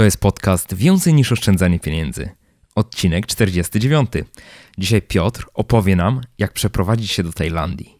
To jest podcast Więcej niż oszczędzanie pieniędzy. Odcinek 49. Dzisiaj Piotr opowie nam, jak przeprowadzić się do Tajlandii.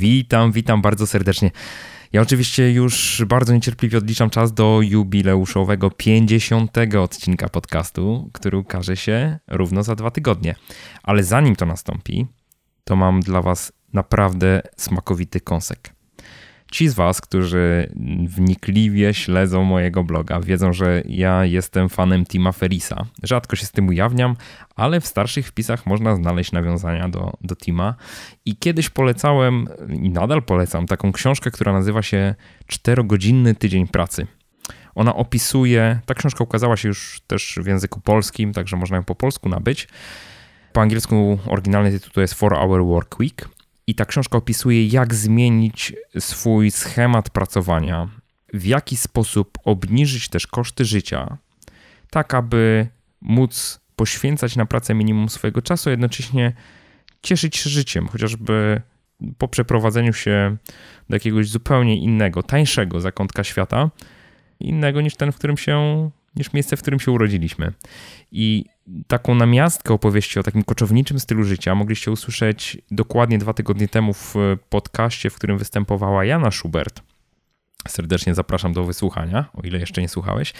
Witam, witam bardzo serdecznie. Ja oczywiście już bardzo niecierpliwie odliczam czas do jubileuszowego 50 odcinka podcastu, który ukaże się równo za dwa tygodnie. Ale zanim to nastąpi, to mam dla Was naprawdę smakowity kąsek. Ci z Was, którzy wnikliwie śledzą mojego bloga, wiedzą, że ja jestem fanem Tima Ferisa. Rzadko się z tym ujawniam, ale w starszych wpisach można znaleźć nawiązania do, do Tima. I kiedyś polecałem i nadal polecam taką książkę, która nazywa się Czterogodzinny tydzień pracy. Ona opisuje, ta książka ukazała się już też w języku polskim, także można ją po polsku nabyć. Po angielsku oryginalny tytuł to jest Four Hour Work Week i ta książka opisuje, jak zmienić swój schemat pracowania, w jaki sposób obniżyć też koszty życia, tak aby móc poświęcać na pracę minimum swojego czasu, a jednocześnie cieszyć się życiem, chociażby po przeprowadzeniu się do jakiegoś zupełnie innego, tańszego zakątka świata, innego niż ten, w którym się, niż miejsce, w którym się urodziliśmy. I taką namiastkę opowieści o takim koczowniczym stylu życia mogliście usłyszeć dokładnie dwa tygodnie temu w podcaście, w którym występowała Jana Schubert. Serdecznie zapraszam do wysłuchania, o ile jeszcze nie słuchałeś.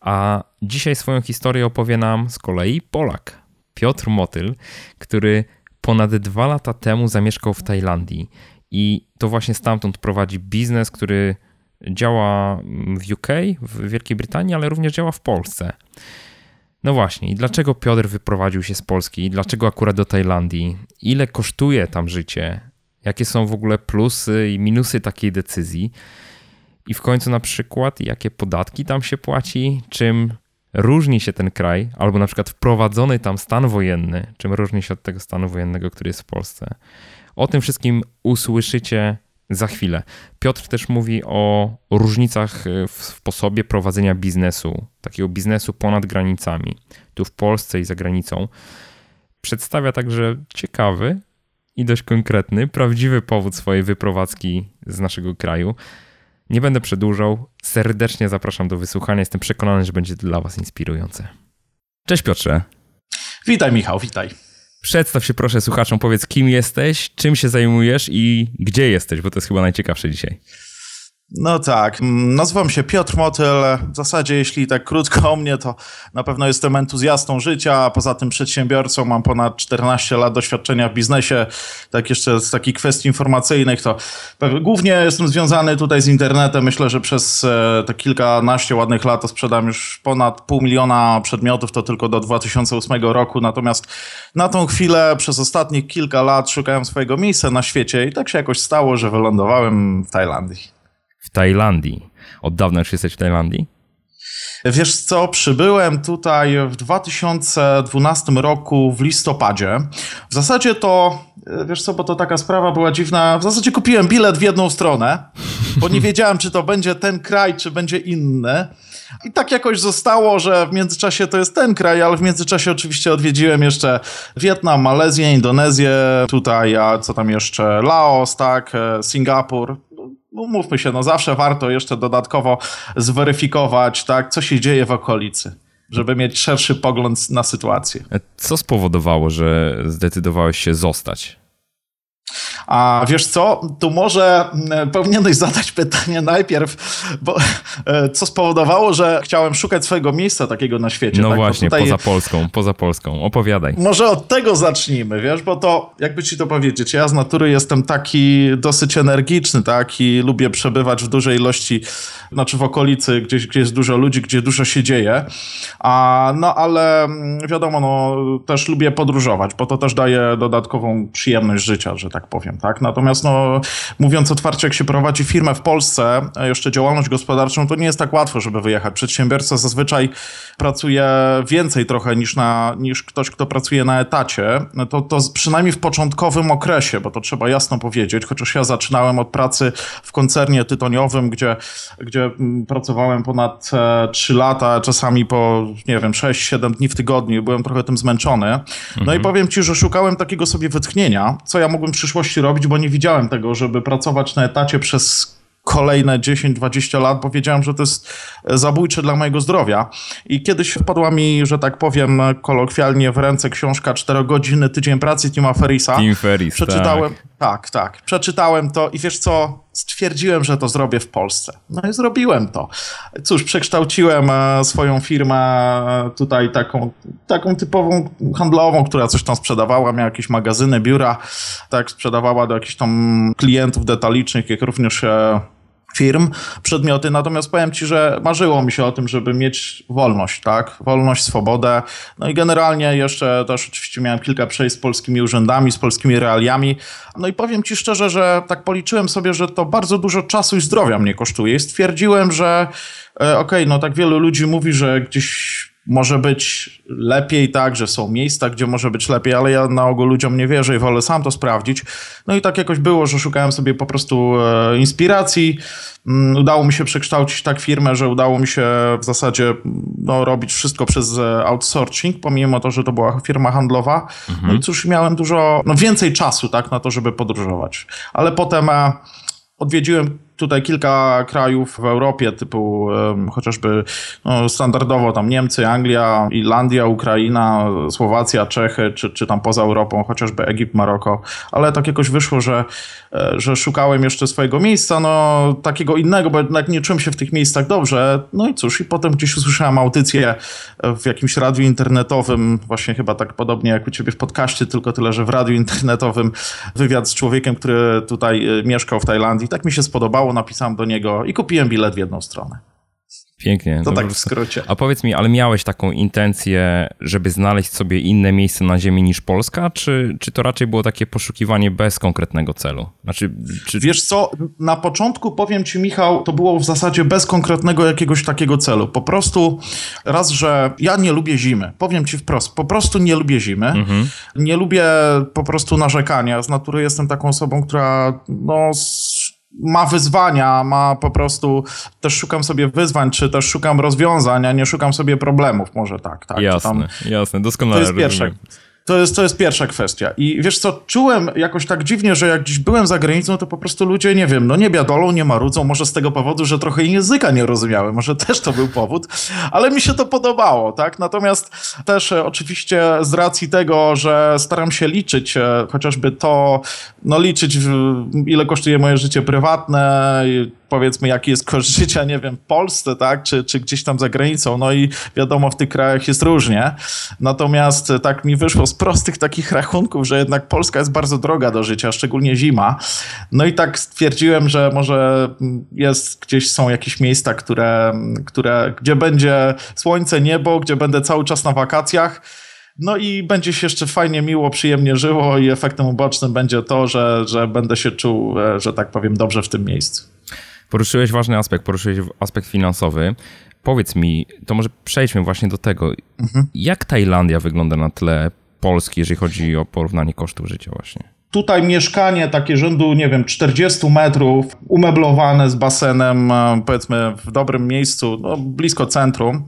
A dzisiaj swoją historię opowie nam z kolei Polak, Piotr Motyl, który ponad dwa lata temu zamieszkał w Tajlandii i to właśnie stamtąd prowadzi biznes, który działa w UK, w Wielkiej Brytanii, ale również działa w Polsce. No właśnie, i dlaczego Piotr wyprowadził się z Polski? Dlaczego akurat do Tajlandii? Ile kosztuje tam życie? Jakie są w ogóle plusy i minusy takiej decyzji? I w końcu na przykład, jakie podatki tam się płaci? Czym różni się ten kraj, albo na przykład wprowadzony tam stan wojenny, czym różni się od tego stanu wojennego, który jest w Polsce? O tym wszystkim usłyszycie za chwilę. Piotr też mówi o różnicach w sposobie prowadzenia biznesu, takiego biznesu ponad granicami, tu w Polsce i za granicą. Przedstawia także ciekawy i dość konkretny, prawdziwy powód swojej wyprowadzki z naszego kraju. Nie będę przedłużał. Serdecznie zapraszam do wysłuchania. Jestem przekonany, że będzie dla Was inspirujące. Cześć Piotrze. Witaj Michał, witaj. Przedstaw się proszę słuchaczom, powiedz kim jesteś, czym się zajmujesz i gdzie jesteś, bo to jest chyba najciekawsze dzisiaj. No tak, nazywam się Piotr Motyl. W zasadzie, jeśli tak krótko o mnie, to na pewno jestem entuzjastą życia, a poza tym przedsiębiorcą. Mam ponad 14 lat doświadczenia w biznesie. Tak jeszcze z takich kwestii informacyjnych, to głównie jestem związany tutaj z internetem. Myślę, że przez e, te kilkanaście ładnych lat to sprzedam już ponad pół miliona przedmiotów, to tylko do 2008 roku. Natomiast na tą chwilę, przez ostatnich kilka lat szukałem swojego miejsca na świecie i tak się jakoś stało, że wylądowałem w Tajlandii Tajlandii. Od dawna już jesteś w Tajlandii? Wiesz co, przybyłem tutaj w 2012 roku w listopadzie. W zasadzie to, wiesz co, bo to taka sprawa była dziwna. W zasadzie kupiłem bilet w jedną stronę, bo nie wiedziałem, czy to będzie ten kraj, czy będzie inny. I tak jakoś zostało, że w międzyczasie to jest ten kraj, ale w międzyczasie oczywiście odwiedziłem jeszcze Wietnam, Malezję, Indonezję, tutaj, a co tam jeszcze, Laos, tak, Singapur umówmy się, no zawsze warto jeszcze dodatkowo zweryfikować, tak, co się dzieje w okolicy, żeby mieć szerszy pogląd na sytuację. Co spowodowało, że zdecydowałeś się zostać? A wiesz co, tu może mm, powinieneś zadać pytanie najpierw, bo e, co spowodowało, że chciałem szukać swojego miejsca takiego na świecie. No tak? właśnie, tutaj... poza Polską, poza Polską. Opowiadaj. Może od tego zacznijmy, wiesz, bo to, jakby ci to powiedzieć, ja z natury jestem taki dosyć energiczny, tak, i lubię przebywać w dużej ilości, znaczy w okolicy, gdzieś, gdzie jest dużo ludzi, gdzie dużo się dzieje, a, no ale mm, wiadomo, no też lubię podróżować, bo to też daje dodatkową przyjemność życia, że tak powiem, tak, natomiast no mówiąc otwarcie, jak się prowadzi firmę w Polsce, jeszcze działalność gospodarczą, to nie jest tak łatwo, żeby wyjechać. Przedsiębiorca zazwyczaj pracuje więcej trochę niż, na, niż ktoś, kto pracuje na etacie, to, to przynajmniej w początkowym okresie, bo to trzeba jasno powiedzieć, chociaż ja zaczynałem od pracy w koncernie tytoniowym, gdzie, gdzie mm, pracowałem ponad 3 e, lata, czasami po, nie wiem, 6-7 dni w tygodniu, byłem trochę tym zmęczony. No mhm. i powiem ci, że szukałem takiego sobie wytchnienia, co ja mógłbym w przyszłości robić, bo nie widziałem tego, żeby pracować na etacie przez kolejne 10-20 lat, bo wiedziałem, że to jest zabójcze dla mojego zdrowia. I kiedyś wpadła mi, że tak powiem kolokwialnie, w ręce książka 4 godziny tydzień pracy Tima Ferrisa. Tim Ferris, Przeczytałem, tak. tak, tak. Przeczytałem to i wiesz co, stwierdziłem, że to zrobię w Polsce. No i zrobiłem to. Cóż, przekształciłem e, swoją firmę e, tutaj taką, taką typową handlową, która coś tam sprzedawała, miała jakieś magazyny, biura, tak, sprzedawała do jakichś tam klientów detalicznych, jak również e, firm przedmioty, natomiast powiem Ci, że marzyło mi się o tym, żeby mieć wolność, tak? Wolność, swobodę. No i generalnie jeszcze też oczywiście miałem kilka przejść z polskimi urzędami, z polskimi realiami. No i powiem Ci szczerze, że tak policzyłem sobie, że to bardzo dużo czasu i zdrowia mnie kosztuje i stwierdziłem, że e, okej, okay, no tak wielu ludzi mówi, że gdzieś może być lepiej, tak, że są miejsca, gdzie może być lepiej, ale ja na ogół ludziom nie wierzę i wolę sam to sprawdzić. No i tak jakoś było, że szukałem sobie po prostu e, inspiracji. Mm, udało mi się przekształcić tak firmę, że udało mi się w zasadzie no, robić wszystko przez e, outsourcing, pomimo to, że to była firma handlowa. Mhm. No i cóż, miałem dużo, no więcej czasu, tak, na to, żeby podróżować. Ale potem e, odwiedziłem tutaj kilka krajów w Europie, typu chociażby no, standardowo tam Niemcy, Anglia, Irlandia, Ukraina, Słowacja, Czechy, czy, czy tam poza Europą, chociażby Egipt, Maroko, ale tak jakoś wyszło, że, e, że szukałem jeszcze swojego miejsca, no takiego innego, bo jednak nie czułem się w tych miejscach dobrze. No i cóż, i potem gdzieś usłyszałem audycję w jakimś radiu internetowym, właśnie chyba tak podobnie jak u ciebie w podcaście, tylko tyle, że w radiu internetowym wywiad z człowiekiem, który tutaj e, mieszkał w Tajlandii. Tak mi się spodobało napisałem do niego i kupiłem bilet w jedną stronę. Pięknie. To tak w skrócie. A powiedz mi, ale miałeś taką intencję, żeby znaleźć sobie inne miejsce na ziemi niż Polska, czy, czy to raczej było takie poszukiwanie bez konkretnego celu? Znaczy, czy... Wiesz co, na początku powiem ci Michał, to było w zasadzie bez konkretnego jakiegoś takiego celu. Po prostu raz, że ja nie lubię zimy. Powiem ci wprost, po prostu nie lubię zimy. Mhm. Nie lubię po prostu narzekania. Z natury jestem taką osobą, która no ma wyzwania, ma po prostu, też szukam sobie wyzwań, czy też szukam rozwiązań, a nie szukam sobie problemów, może tak. tak jasne, tam, jasne, doskonale To jest pierwsze. To jest, to jest pierwsza kwestia. I wiesz co, czułem jakoś tak dziwnie, że jak gdzieś byłem za granicą, to po prostu ludzie, nie wiem, no nie biadolą, nie marudzą, może z tego powodu, że trochę języka nie rozumiałem, może też to był powód, ale mi się to podobało, tak? Natomiast też e, oczywiście z racji tego, że staram się liczyć e, chociażby to, no liczyć ile kosztuje moje życie prywatne, powiedzmy, jaki jest koszt życia, nie wiem, w Polsce, tak, czy, czy gdzieś tam za granicą, no i wiadomo, w tych krajach jest różnie. Natomiast e, tak mi wyszło z prostych takich rachunków, że jednak Polska jest bardzo droga do życia, szczególnie zima. No i tak stwierdziłem, że może jest, gdzieś są jakieś miejsca, które, które, gdzie będzie słońce, niebo, gdzie będę cały czas na wakacjach. No i będzie się jeszcze fajnie, miło, przyjemnie żyło i efektem ubocznym będzie to, że, że będę się czuł, e, że tak powiem, dobrze w tym miejscu. Poruszyłeś ważny aspekt, poruszyłeś aspekt finansowy. Powiedz mi, to może przejdźmy właśnie do tego. Mhm. Jak Tajlandia wygląda na tle Polski, jeżeli chodzi o porównanie kosztów życia właśnie? Tutaj mieszkanie takie rzędu, nie wiem, 40 metrów, umeblowane z basenem, e, powiedzmy w dobrym miejscu, no, blisko centrum.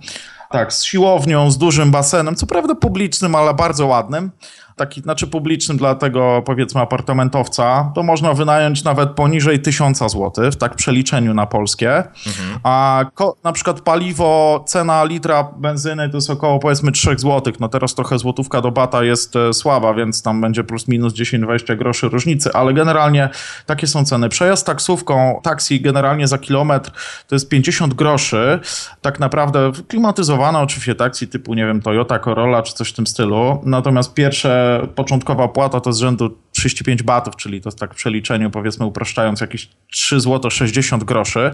Tak, z siłownią, z dużym basenem, co prawda publicznym, ale bardzo ładnym taki, znaczy publicznym dla tego powiedzmy apartamentowca, to można wynająć nawet poniżej 1000 zł, w tak przeliczeniu na polskie. Mhm. A na przykład paliwo, cena litra benzyny to jest około powiedzmy 3 zł. No teraz trochę złotówka do bata jest e, słaba, więc tam będzie plus minus 10-20 groszy różnicy, ale generalnie takie są ceny. Przejazd taksówką, taksi generalnie za kilometr to jest 50 groszy. Tak naprawdę klimatyzowane oczywiście taksi typu, nie wiem, Toyota Corolla czy coś w tym stylu. Natomiast pierwsze, początkowa płata to z rzędu 35 batów, czyli to jest tak w przeliczeniu, powiedzmy upraszczając, jakieś 3 zł 60 groszy.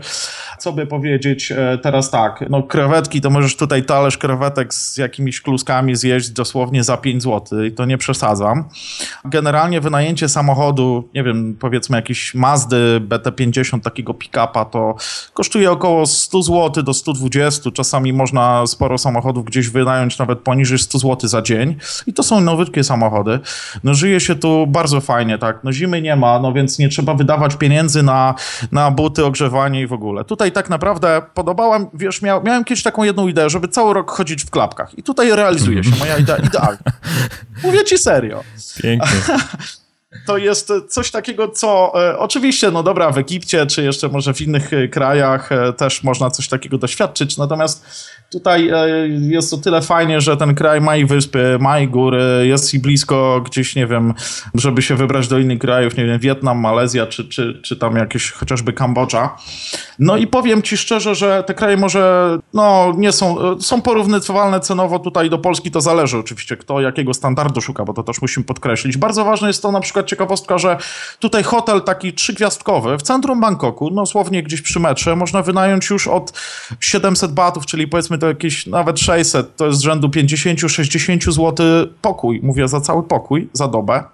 Co by powiedzieć e, teraz tak, no krewetki, to możesz tutaj talerz krewetek z jakimiś kluskami zjeść dosłownie za 5 zł i to nie przesadzam. Generalnie wynajęcie samochodu, nie wiem, powiedzmy jakiś Mazdy BT50, takiego pick-upa, to kosztuje około 100 zł do 120. Czasami można sporo samochodów gdzieś wynająć nawet poniżej 100 zł za dzień i to są nowytkie samochody. No żyje się tu bardzo bardzo fajnie, tak. No zimy nie ma, no więc nie trzeba wydawać pieniędzy na, na buty, ogrzewanie i w ogóle. Tutaj tak naprawdę podobałam, wiesz, miał, miałem kiedyś taką jedną ideę, żeby cały rok chodzić w klapkach. I tutaj realizuje się moja idea idealnie. Mówię ci serio. Pięknie. to jest coś takiego, co e, oczywiście, no dobra, w Egipcie, czy jeszcze może w innych e, krajach e, też można coś takiego doświadczyć, natomiast tutaj e, jest to tyle fajnie, że ten kraj ma i wyspy, ma i góry, jest i blisko gdzieś, nie wiem, żeby się wybrać do innych krajów, nie wiem, Wietnam, Malezja, czy, czy, czy tam jakieś chociażby Kambodża. No i powiem ci szczerze, że te kraje może, no nie są, e, są porównywalne cenowo tutaj do Polski, to zależy oczywiście, kto jakiego standardu szuka, bo to też musimy podkreślić. Bardzo ważne jest to na przykład ciekawostka, że tutaj hotel taki trzygwiazdkowy w centrum Bangkoku, no słownie gdzieś przy metrze, można wynająć już od 700 batów, czyli powiedzmy to jakieś nawet 600, to jest z rzędu 50-60 zł pokój, mówię za cały pokój, za dobę.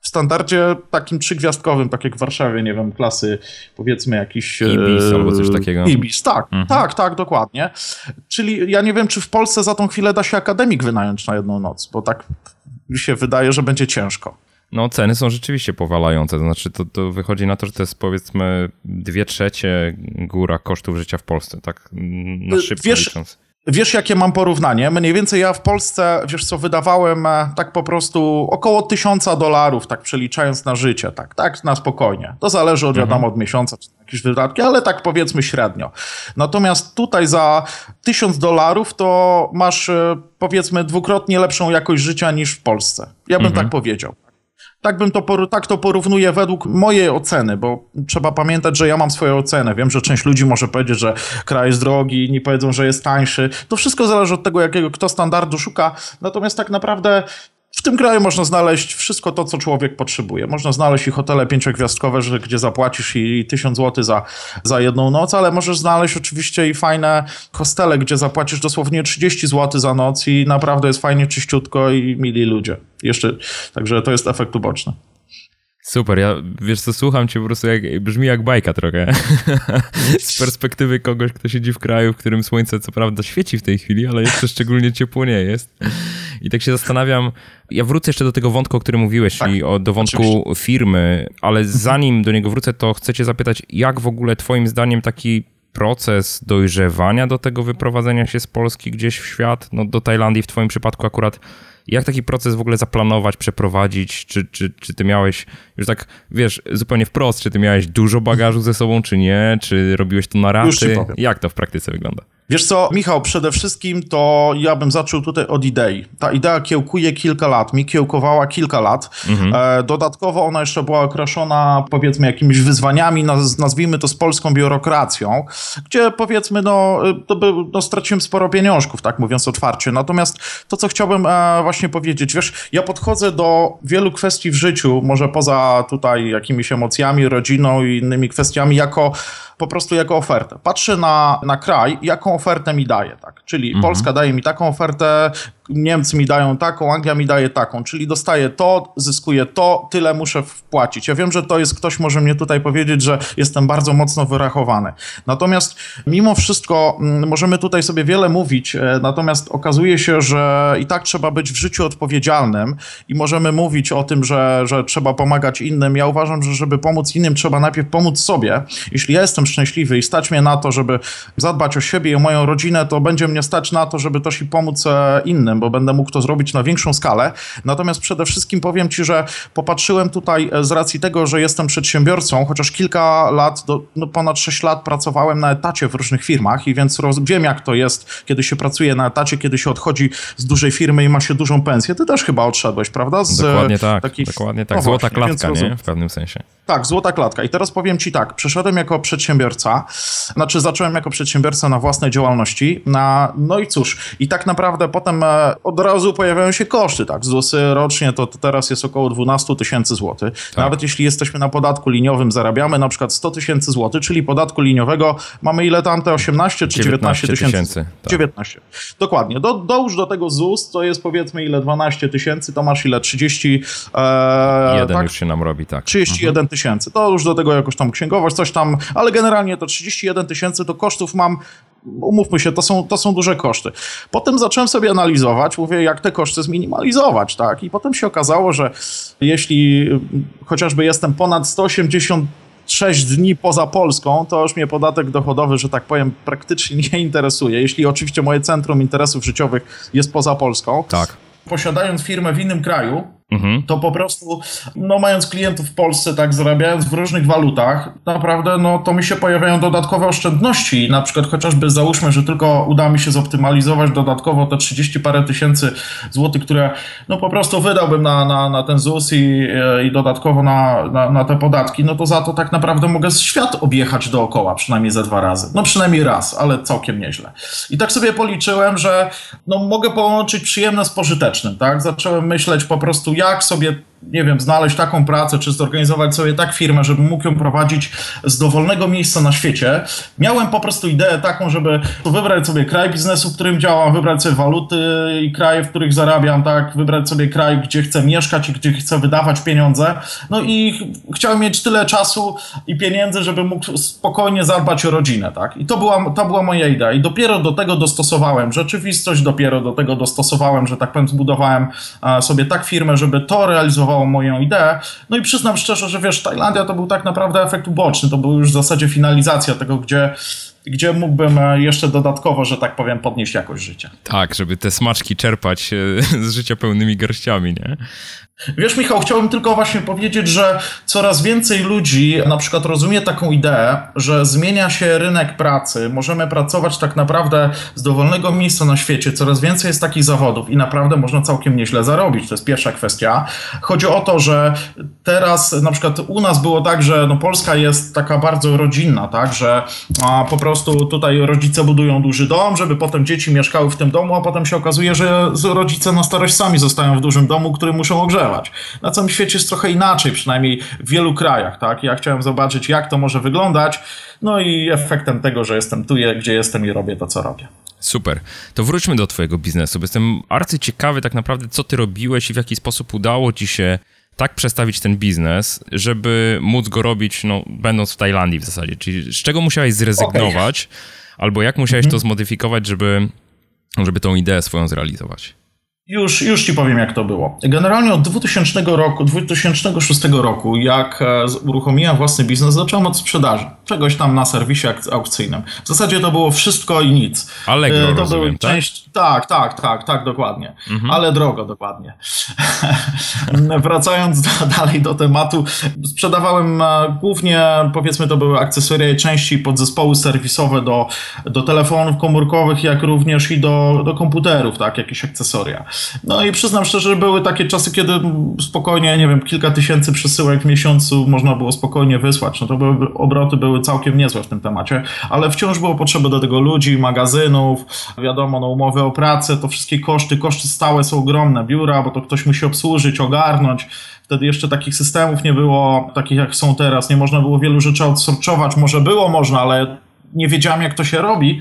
W standardzie takim trzygwiazdkowym, tak jak w Warszawie, nie wiem, klasy powiedzmy jakiś... Ibis e, albo coś takiego. Ibis, tak, mhm. tak, tak, dokładnie. Czyli ja nie wiem, czy w Polsce za tą chwilę da się akademik wynająć na jedną noc, bo tak mi się wydaje, że będzie ciężko. No, ceny są rzeczywiście powalające. To znaczy, to, to wychodzi na to, że to jest powiedzmy dwie trzecie góra kosztów życia w Polsce, tak na szybko Wiesz, licząc. Wiesz, jakie mam porównanie? Mniej więcej ja w Polsce, wiesz co, wydawałem e, tak po prostu około tysiąca dolarów, tak przeliczając na życie, tak, tak na spokojnie. To zależy od, mhm. wiadomo, od miesiąca, czy jakieś wydatki, ale tak powiedzmy średnio. Natomiast tutaj za tysiąc dolarów to masz e, powiedzmy dwukrotnie lepszą jakość życia niż w Polsce. Ja bym mhm. tak powiedział. Tak bym to, tak to porównuję według mojej oceny, bo trzeba pamiętać, że ja mam swoją ocenę. Wiem, że część ludzi może powiedzieć, że kraj jest drogi, nie powiedzą, że jest tańszy. To wszystko zależy od tego, jakiego kto standardu szuka. Natomiast tak naprawdę w tym kraju można znaleźć wszystko to, co człowiek potrzebuje. Można znaleźć i hotele pięciogwiazdkowe, gdzie zapłacisz i, tysiąc złotych za, za jedną noc, ale możesz znaleźć oczywiście i fajne hostele, gdzie zapłacisz dosłownie 30 zł za noc i naprawdę jest fajnie, czyściutko i mili ludzie. Jeszcze, także to jest efekt uboczny. Super, ja wiesz co, słucham cię po prostu jak, brzmi jak bajka trochę. Z perspektywy kogoś, kto siedzi w kraju, w którym słońce co prawda świeci w tej chwili, ale jeszcze szczególnie ciepło nie jest. I tak się zastanawiam, ja wrócę jeszcze do tego wątku, o którym mówiłeś, tak, czyli o, do wątku oczywiście. firmy, ale zanim do niego wrócę, to chcę cię zapytać, jak w ogóle twoim zdaniem taki proces dojrzewania do tego wyprowadzenia się z Polski gdzieś w świat, no do Tajlandii w twoim przypadku akurat jak taki proces w ogóle zaplanować, przeprowadzić? Czy, czy, czy ty miałeś, już tak wiesz, zupełnie wprost, czy ty miałeś dużo bagażu ze sobą, czy nie? Czy robiłeś to na raty? Jak to w praktyce wygląda? Wiesz co, Michał, przede wszystkim to ja bym zaczął tutaj od idei. Ta idea kiełkuje kilka lat, mi kiełkowała kilka lat. Mhm. E, dodatkowo ona jeszcze była okraszona powiedzmy jakimiś wyzwaniami, naz nazwijmy to z polską biurokracją, gdzie powiedzmy no, to by, no straciłem sporo pieniążków, tak mówiąc otwarcie. Natomiast to, co chciałbym e, właśnie powiedzieć, wiesz, ja podchodzę do wielu kwestii w życiu, może poza tutaj jakimiś emocjami, rodziną i innymi kwestiami, jako po prostu jako ofertę. Patrzę na, na kraj, jaką ofertę mi daje, tak? Czyli mhm. Polska daje mi taką ofertę, Niemcy mi dają taką, Anglia mi daje taką, czyli dostaję to, zyskuję to, tyle muszę wpłacić. Ja wiem, że to jest, ktoś może mnie tutaj powiedzieć, że jestem bardzo mocno wyrachowany. Natomiast mimo wszystko mm, możemy tutaj sobie wiele mówić, e, natomiast okazuje się, że i tak trzeba być w życiu odpowiedzialnym i możemy mówić o tym, że, że trzeba pomagać innym. Ja uważam, że żeby pomóc innym, trzeba najpierw pomóc sobie. Jeśli ja jestem szczęśliwy i stać mnie na to, żeby zadbać o siebie i o moją rodzinę, to będzie mnie stać na to, żeby też i pomóc e, innym innym, bo będę mógł to zrobić na większą skalę. Natomiast przede wszystkim powiem Ci, że popatrzyłem tutaj e, z racji tego, że jestem przedsiębiorcą, chociaż kilka lat, do, no ponad 6 lat pracowałem na etacie w różnych firmach i więc roz, wiem jak to jest, kiedy się pracuje na etacie, kiedy się odchodzi z dużej firmy i ma się dużą pensję. Ty też chyba odszedłeś, prawda? Z dokładnie tak, takiej... dokładnie tak. No Złota właśnie, klatka, nie? W pewnym sensie. Tak, złota klatka. I teraz powiem Ci tak, przeszedłem jako przedsiębiorca, znaczy zacząłem jako przedsiębiorca na własnej działalności, na, no i cóż, i tak naprawdę potem od razu pojawiają się koszty, tak, ZUSy rocznie to, to teraz jest około 12 tysięcy złotych. Tak. Nawet jeśli jesteśmy na podatku liniowym, zarabiamy na przykład 100 tysięcy złotych, czyli podatku liniowego mamy ile tam, te 18 czy 19 tysięcy? Tak. 19. Dokładnie. Do, dołóż do tego ZUS, to jest powiedzmy ile 12 tysięcy, to masz ile 30... E, Jeden tak? już się nam robi, tak. 31 mhm. tysięcy. To już do tego jakoś tam księgowość, coś tam, ale generalnie to 31 tysięcy to kosztów mam umówmy się, to są, to są duże koszty. Potem zacząłem sobie analizować, mówię, jak te koszty zminimalizować, tak? I potem się okazało, że jeśli chociażby jestem ponad 180 6 dni poza Polską, to już mnie podatek dochodowy, że tak powiem, praktycznie nie interesuje. Jeśli oczywiście moje centrum interesów życiowych jest poza Polską. Tak. Posiadając firmę w innym kraju, Mhm. To po prostu, no mając klientów w Polsce, tak, zarabiając w różnych walutach, naprawdę, no to mi się pojawiają dodatkowe oszczędności. Na przykład chociażby załóżmy, że tylko uda mi się zoptymalizować dodatkowo te 30 parę tysięcy złotych, które no po prostu wydałbym na, na, na ten ZUS i, i dodatkowo na, na, na te podatki, no to za to tak naprawdę mogę świat objechać dookoła, przynajmniej ze dwa razy. No przynajmniej raz, ale całkiem nieźle. I tak sobie policzyłem, że no mogę połączyć przyjemne z pożytecznym, tak? Zacząłem myśleć po prostu, jak sobie nie wiem, znaleźć taką pracę, czy zorganizować sobie tak firmę, żebym mógł ją prowadzić z dowolnego miejsca na świecie. Miałem po prostu ideę taką, żeby wybrać sobie kraj biznesu, w którym działam, wybrać sobie waluty i kraje, w których zarabiam, tak, wybrać sobie kraj, gdzie chcę mieszkać i gdzie chcę wydawać pieniądze. No i chciałem mieć tyle czasu i pieniędzy, żeby mógł spokojnie zadbać o rodzinę, tak. I to była, to była moja idea. I dopiero do tego dostosowałem rzeczywistość, dopiero do tego dostosowałem, że tak powiem, zbudowałem sobie tak firmę, żeby to realizować moją ideę. No i przyznam szczerze, że wiesz, Tajlandia to był tak naprawdę efekt uboczny, to był już w zasadzie finalizacja tego, gdzie gdzie mógłbym e, jeszcze dodatkowo, że tak powiem, podnieść jakość życia. Tak, żeby te smaczki czerpać e, z życia pełnymi garściami, nie? Wiesz, Michał, chciałbym tylko właśnie powiedzieć, że coraz więcej ludzi na przykład rozumie taką ideę, że zmienia się rynek pracy, możemy pracować tak naprawdę z dowolnego miejsca na świecie, coraz więcej jest takich zawodów i naprawdę można całkiem nieźle zarobić. To jest pierwsza kwestia. Chodzi o to, że teraz na przykład u nas było tak, że no Polska jest taka bardzo rodzinna, tak, że po prostu tutaj rodzice budują duży dom, żeby potem dzieci mieszkały w tym domu, a potem się okazuje, że rodzice na starość sami zostają w dużym domu, który muszą ogrzewać. Na całym świecie jest trochę inaczej, przynajmniej w wielu krajach, tak? Ja chciałem zobaczyć, jak to może wyglądać, no i efektem tego, że jestem tu, gdzie jestem i robię to, co robię. Super. To wróćmy do twojego biznesu, jestem arcy ciekawy tak naprawdę, co ty robiłeś i w jaki sposób udało ci się tak przestawić ten biznes, żeby móc go robić, no, będąc w Tajlandii w zasadzie. Czyli z czego musiałeś zrezygnować, okay. albo jak musiałeś mhm. to zmodyfikować, żeby, żeby tą ideę swoją zrealizować? Już, już ci powiem, jak to było. Generalnie od 2000 roku, 2006 roku, jak e, uruchomiłem własny biznes, zacząłem od sprzedaży. Czegoś tam na serwisie aukcyjnym. W zasadzie to było wszystko i nic. Allegro, e, to rozumiem, tak? Część... tak? Tak, tak, tak, dokładnie. Mhm. Ale drogo, dokładnie. Wracając do, dalej do tematu, sprzedawałem e, głównie, powiedzmy, to były akcesoria i części podzespoły serwisowe do, do telefonów komórkowych, jak również i do, do komputerów, tak, jakieś akcesoria. No i przyznam szczerze, że były takie czasy, kiedy spokojnie, nie wiem, kilka tysięcy przesyłek w miesiącu można było spokojnie wysłać. No to były, obroty były całkiem niezłe w tym temacie, ale wciąż było potrzeba do tego ludzi, magazynów, wiadomo, no umowy o pracę, to wszystkie koszty, koszty stałe są ogromne, biura, bo to ktoś musi obsłużyć, ogarnąć. Wtedy jeszcze takich systemów nie było, takich jak są teraz. Nie można było wielu rzeczy outsourcować. Może było można, ale nie wiedziałem, jak to się robi.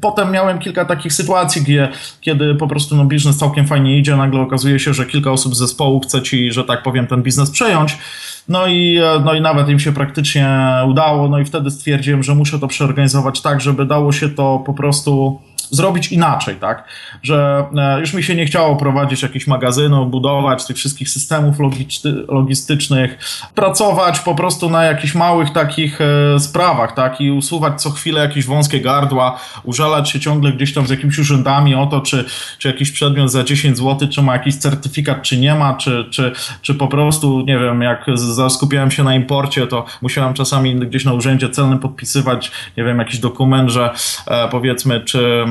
Potem miałem kilka takich sytuacji, gdzie, kiedy po prostu no, biznes całkiem fajnie idzie, nagle okazuje się, że kilka osób z zespołu chce ci, że tak powiem, ten biznes przejąć. No i, no i nawet im się praktycznie udało, no i wtedy stwierdziłem, że muszę to przeorganizować tak, żeby dało się to po prostu zrobić inaczej, tak? Że e, już mi się nie chciało prowadzić jakichś magazynów, budować tych wszystkich systemów logistycznych, pracować po prostu na jakichś małych takich e, sprawach, tak? I usuwać co chwilę jakieś wąskie gardła, użalać się ciągle gdzieś tam z jakimiś urzędami o to, czy, czy jakiś przedmiot za 10 zł, czy ma jakiś certyfikat, czy nie ma, czy, czy, czy po prostu, nie wiem, jak skupiałem się na imporcie, to musiałem czasami gdzieś na urzędzie celnym podpisywać, nie wiem, jakiś dokument, że e, powiedzmy, czy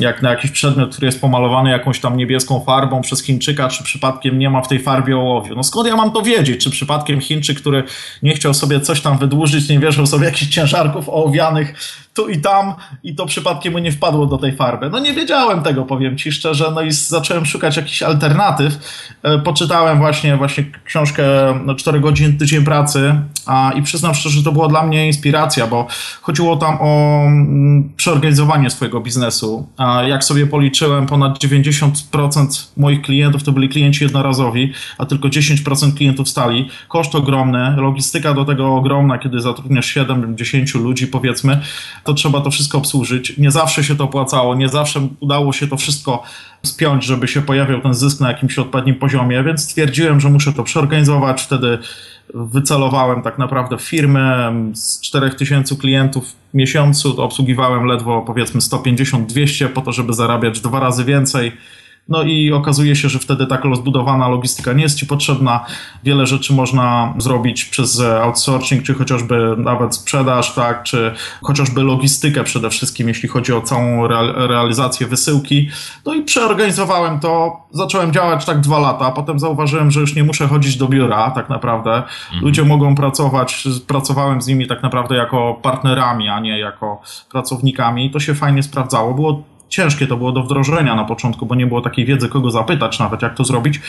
jak na jakiś przedmiot, który jest pomalowany jakąś tam niebieską farbą przez Chińczyka, czy przypadkiem nie ma w tej farbie ołowiu. No skąd ja mam to wiedzieć? Czy przypadkiem Chińczyk, który nie chciał sobie coś tam wydłużyć, nie wierzył sobie jakichś ciężarków ołowianych tu i tam i to przypadkiem mu nie wpadło do tej farby. No nie wiedziałem tego, powiem ci szczerze, no i zacząłem szukać jakichś alternatyw. E, poczytałem właśnie, właśnie książkę no, 4 godzin tydzień pracy a, i przyznam szczerze, że to była dla mnie inspiracja, bo chodziło tam o mm, przeorganizowanie swojego biznesu. A jak sobie policzyłem, ponad 90% moich klientów to byli klienci jednorazowi, a tylko 10% klientów stali. Koszt ogromny, logistyka do tego ogromna, kiedy zatrudniasz 7-10 ludzi powiedzmy, to trzeba to wszystko obsłużyć. Nie zawsze się to opłacało, nie zawsze udało się to wszystko spiąć, żeby się pojawiał ten zysk na jakimś odpowiednim poziomie, więc stwierdziłem, że muszę to przeorganizować. Wtedy wycelowałem tak naprawdę firmę z 4000 klientów w miesiącu, obsługiwałem ledwo powiedzmy 150-200 po to, żeby zarabiać dwa razy więcej no i okazuje się, że wtedy tak rozbudowana logistyka nie jest ci potrzebna. Wiele rzeczy można zrobić przez outsourcing, czy chociażby nawet sprzedaż, tak, czy chociażby logistykę przede wszystkim, jeśli chodzi o całą realizację wysyłki. No i przeorganizowałem to, zacząłem działać tak dwa lata, potem zauważyłem, że już nie muszę chodzić do biura tak naprawdę. Mhm. Ludzie mogą pracować, pracowałem z nimi tak naprawdę jako partnerami, a nie jako pracownikami. To się fajnie sprawdzało. Było ciężkie to było do wdrożenia na początku, bo nie było takiej wiedzy, kogo zapytać nawet, jak to zrobić,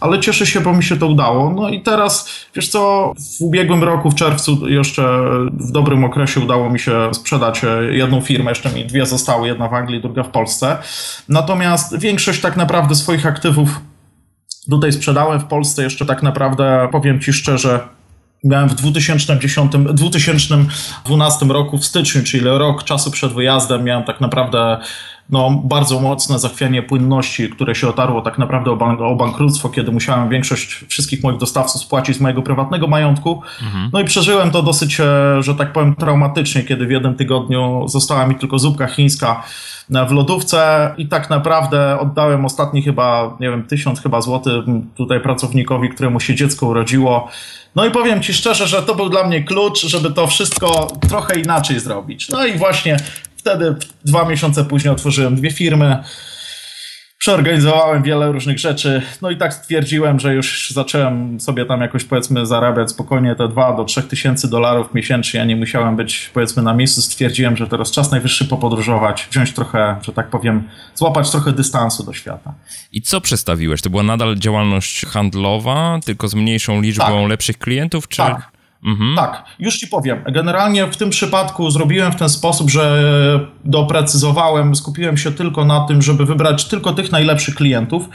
ale cieszę się, bo mi się to udało. No i teraz, wiesz co, w ubiegłym roku, w czerwcu jeszcze w dobrym okresie udało mi się sprzedać e, jedną firmę, jeszcze mi dwie zostały, jedna w Anglii, druga w Polsce. Natomiast większość tak naprawdę swoich aktywów tutaj sprzedałem w Polsce, jeszcze tak naprawdę, powiem Ci szczerze, Miałem w 2010, 2012 roku w styczniu, czyli rok czasu przed wyjazdem, miałem tak naprawdę no, bardzo mocne zachwianie płynności, które się otarło tak naprawdę o, bank, o bankructwo, kiedy musiałem większość wszystkich moich dostawców spłacić z mojego prywatnego majątku. Mhm. No i przeżyłem to dosyć, e, że tak powiem, traumatycznie, kiedy w jednym tygodniu została mi tylko zupka chińska e, w lodówce i tak naprawdę oddałem ostatni chyba, nie wiem, tysiąc chyba złotych tutaj pracownikowi, któremu się dziecko urodziło. No i powiem Ci szczerze, że to był dla mnie klucz, żeby to wszystko trochę inaczej zrobić. No i właśnie Wtedy dwa miesiące później otworzyłem dwie firmy. Przeorganizowałem wiele różnych rzeczy, no i tak stwierdziłem, że już zacząłem sobie tam jakoś powiedzmy zarabiać spokojnie te 2 do 3 tysięcy dolarów miesięcznie. Ja nie musiałem być powiedzmy na miejscu. Stwierdziłem, że teraz czas najwyższy popodróżować, wziąć trochę, że tak powiem, złapać trochę dystansu do świata. I co przestawiłeś? To była nadal działalność handlowa, tylko z mniejszą liczbą tak. lepszych klientów, czy... Tak. Mhm. Tak, już ci powiem. Generalnie w tym przypadku zrobiłem w ten sposób, że doprecyzowałem, skupiłem się tylko na tym, żeby wybrać tylko tych najlepszych klientów,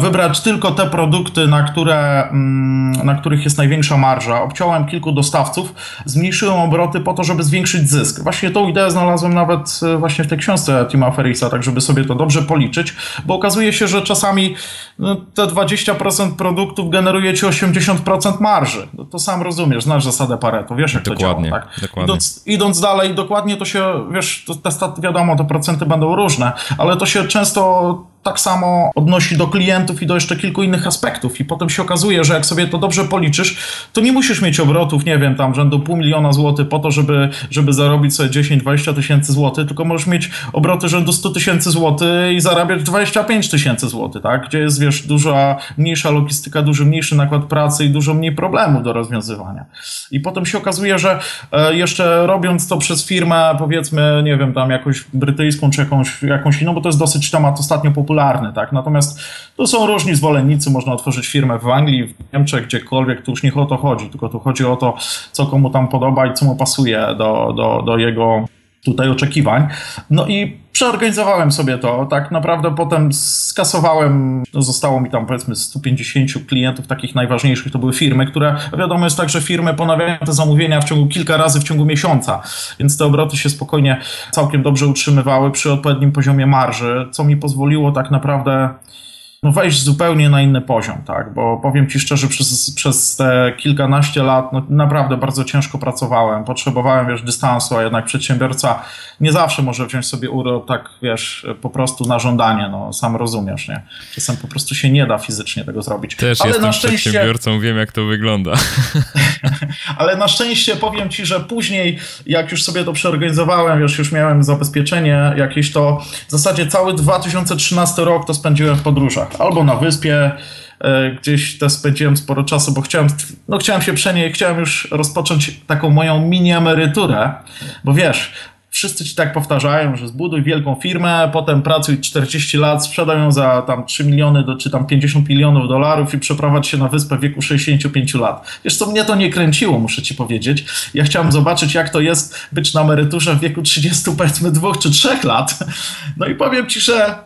wybrać tylko te produkty, na, które, mm, na których jest największa marża. Obciąłem kilku dostawców, zmniejszyłem obroty po to, żeby zwiększyć zysk. Właśnie tą ideę znalazłem nawet e, właśnie w tej książce Tima Ferrisa, tak żeby sobie to dobrze policzyć, bo okazuje się, że czasami no, te 20% produktów generuje ci 80% marży. No, to sam rozumiesz, znasz zasadę Pareto, wiesz jak dokładnie, to działa, tak? Dokładnie. Idąc, idąc dalej, dokładnie to się, wiesz, to, te, wiadomo, te procenty będą różne, ale to się często tak samo odnosi do klientów i do jeszcze kilku innych aspektów. I potem się okazuje, że jak sobie to dobrze policzysz, to nie musisz mieć obrotów, nie wiem, tam rzędu pół miliona złotych po to, żeby, żeby zarobić sobie 10-20 tysięcy złotych, tylko możesz mieć obroty rzędu 100 tysięcy złotych i zarabiać 25 tysięcy złotych, tak? Gdzie jest, wiesz, duża, mniejsza logistyka, dużo mniejszy nakład pracy i dużo mniej problemów do rozwiązywania. I potem się okazuje, że e, jeszcze robiąc to przez firmę, powiedzmy, nie wiem, tam jakąś brytyjską czy jakąś, jakąś inną, bo to jest dosyć temat ostatnio popularny, tak? Natomiast tu są różni zwolennicy, można otworzyć firmę w Anglii, w Niemczech, gdziekolwiek, tu już nie o to chodzi, tylko tu chodzi o to, co komu tam podoba i co mu pasuje do, do, do jego tutaj oczekiwań. No i przeorganizowałem sobie to. Tak naprawdę potem skasowałem, no zostało mi tam powiedzmy 150 klientów takich najważniejszych, to były firmy, które wiadomo jest tak, że firmy ponawiają te zamówienia w ciągu kilka razy w ciągu miesiąca, więc te obroty się spokojnie całkiem dobrze utrzymywały przy odpowiednim poziomie marży, co mi pozwoliło tak naprawdę no wejść zupełnie na inny poziom, tak? Bo powiem Ci szczerze, przez, przez te kilkanaście lat no, naprawdę bardzo ciężko pracowałem, potrzebowałem, wiesz, dystansu, a jednak przedsiębiorca nie zawsze może wziąć sobie urlop tak, wiesz, po prostu na żądanie, no sam rozumiesz, nie? Czasem po prostu się nie da fizycznie tego zrobić. Też Ale jestem szczęście... przedsiębiorcą, wiem jak to wygląda. Ale na szczęście powiem Ci, że później, jak już sobie to przeorganizowałem, wiesz, już miałem zabezpieczenie jakieś, to w zasadzie cały 2013 rok to spędziłem w podróżach albo na wyspie, e, gdzieś też spędziłem sporo czasu, bo chciałem, no chciałem się przenieść, chciałem już rozpocząć taką moją mini emeryturę, bo wiesz, wszyscy ci tak powtarzają, że zbuduj wielką firmę, potem pracuj 40 lat, sprzedaj ją za tam 3 miliony do, czy tam 50 milionów dolarów i przeprowadź się na wyspę w wieku 65 lat. Wiesz co, mnie to nie kręciło, muszę ci powiedzieć. Ja chciałem zobaczyć, jak to jest być na emeryturze w wieku 30, powiedzmy, dwóch czy trzech lat. No i powiem ci, że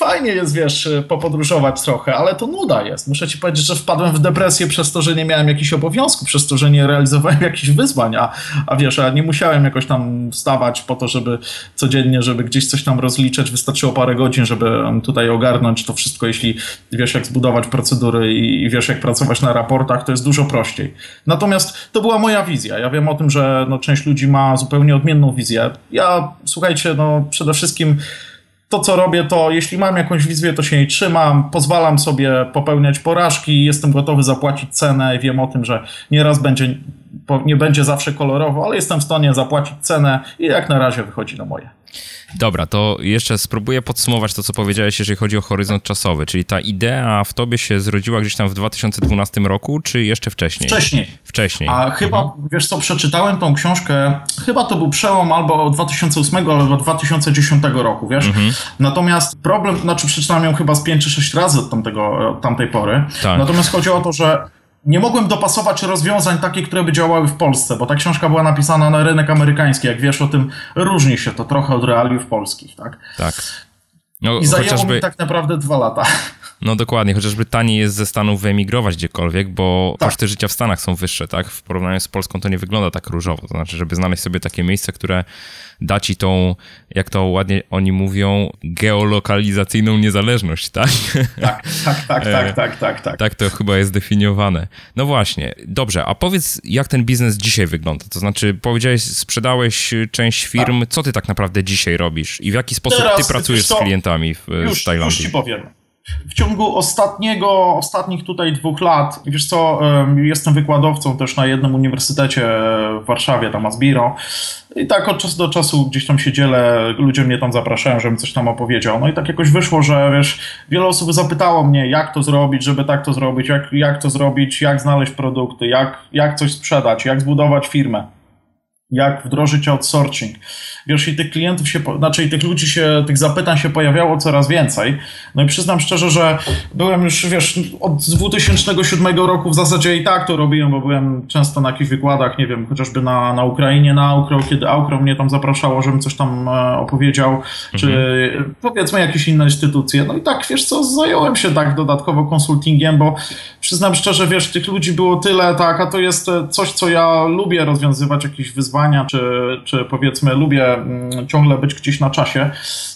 fajnie jest, wiesz, popodróżować trochę, ale to nuda jest. Muszę ci powiedzieć, że wpadłem w depresję przez to, że nie miałem jakichś obowiązków, przez to, że nie realizowałem jakichś wyzwań, a, a wiesz, a nie musiałem jakoś tam wstawać po to, żeby codziennie, żeby gdzieś coś tam rozliczać. Wystarczyło parę godzin, żeby tutaj ogarnąć to wszystko, jeśli wiesz, jak zbudować procedury i, i wiesz, jak pracować na raportach, to jest dużo prościej. Natomiast to była moja wizja. Ja wiem o tym, że no, część ludzi ma zupełnie odmienną wizję. Ja, słuchajcie, no przede wszystkim to, co robię, to jeśli mam jakąś wizję, to się jej trzymam, pozwalam sobie popełniać porażki, jestem gotowy zapłacić cenę i wiem o tym, że nieraz będzie, nie będzie zawsze kolorowo, ale jestem w stanie zapłacić cenę i jak na razie wychodzi na moje. Dobra, to jeszcze spróbuję podsumować to, co powiedziałeś, jeżeli chodzi o horyzont czasowy. Czyli ta idea w tobie się zrodziła gdzieś tam w 2012 roku, czy jeszcze wcześniej? Wcześniej. Wcześniej. A chyba, mhm. wiesz co, przeczytałem tą książkę, chyba to był przełom albo 2008 albo 2010 roku, wiesz? Mhm. Natomiast problem, znaczy przeczytałem ją chyba z 5 czy 6 razy od, tamtego, od tamtej pory. Tak. Natomiast chodzi o to, że nie mogłem dopasować rozwiązań takich, które by działały w Polsce, bo ta książka była napisana na rynek amerykański. Jak wiesz o tym, różni się to trochę od realiów polskich, tak? Tak. No, I zajęło chociażby... mi tak naprawdę dwa lata. No dokładnie, chociażby taniej jest ze Stanów wyemigrować gdziekolwiek, bo tak. koszty życia w Stanach są wyższe, tak? W porównaniu z Polską to nie wygląda tak różowo. To znaczy, żeby znaleźć sobie takie miejsce, które da ci tą, jak to ładnie oni mówią, geolokalizacyjną niezależność, tak? Tak, tak, tak, tak, e, tak, tak, tak. Tak to chyba jest definiowane. No właśnie, dobrze, a powiedz, jak ten biznes dzisiaj wygląda? To znaczy, powiedziałeś, sprzedałeś część firm, tak. co ty tak naprawdę dzisiaj robisz i w jaki sposób Teraz, ty pracujesz z klientami w, już, Tajlandii? Już ci powiem. W ciągu ostatniego, ostatnich tutaj dwóch lat, wiesz co, jestem wykładowcą też na jednym uniwersytecie w Warszawie, tam Asbiro. I tak od czasu do czasu gdzieś tam się dzielę, ludzie mnie tam zapraszają, żebym coś tam opowiedział. No i tak jakoś wyszło, że wiesz, wiele osób zapytało mnie, jak to zrobić, żeby tak to zrobić, jak, jak to zrobić, jak znaleźć produkty, jak, jak coś sprzedać, jak zbudować firmę jak wdrożyć outsourcing. Wiesz, i tych klientów się, znaczy tych ludzi się, tych zapytań się pojawiało coraz więcej. No i przyznam szczerze, że byłem już, wiesz, od 2007 roku w zasadzie i tak to robiłem, bo byłem często na jakichś wykładach, nie wiem, chociażby na, na Ukrainie, na Aukro, kiedy Aukro mnie tam zapraszało, żebym coś tam e, opowiedział, mhm. czy powiedzmy jakieś inne instytucje. No i tak, wiesz co, zająłem się tak dodatkowo konsultingiem, bo przyznam szczerze, wiesz, tych ludzi było tyle, tak, a to jest coś, co ja lubię rozwiązywać, jakieś wyzwania wyzwania, czy, czy powiedzmy lubię mm, ciągle być gdzieś na czasie.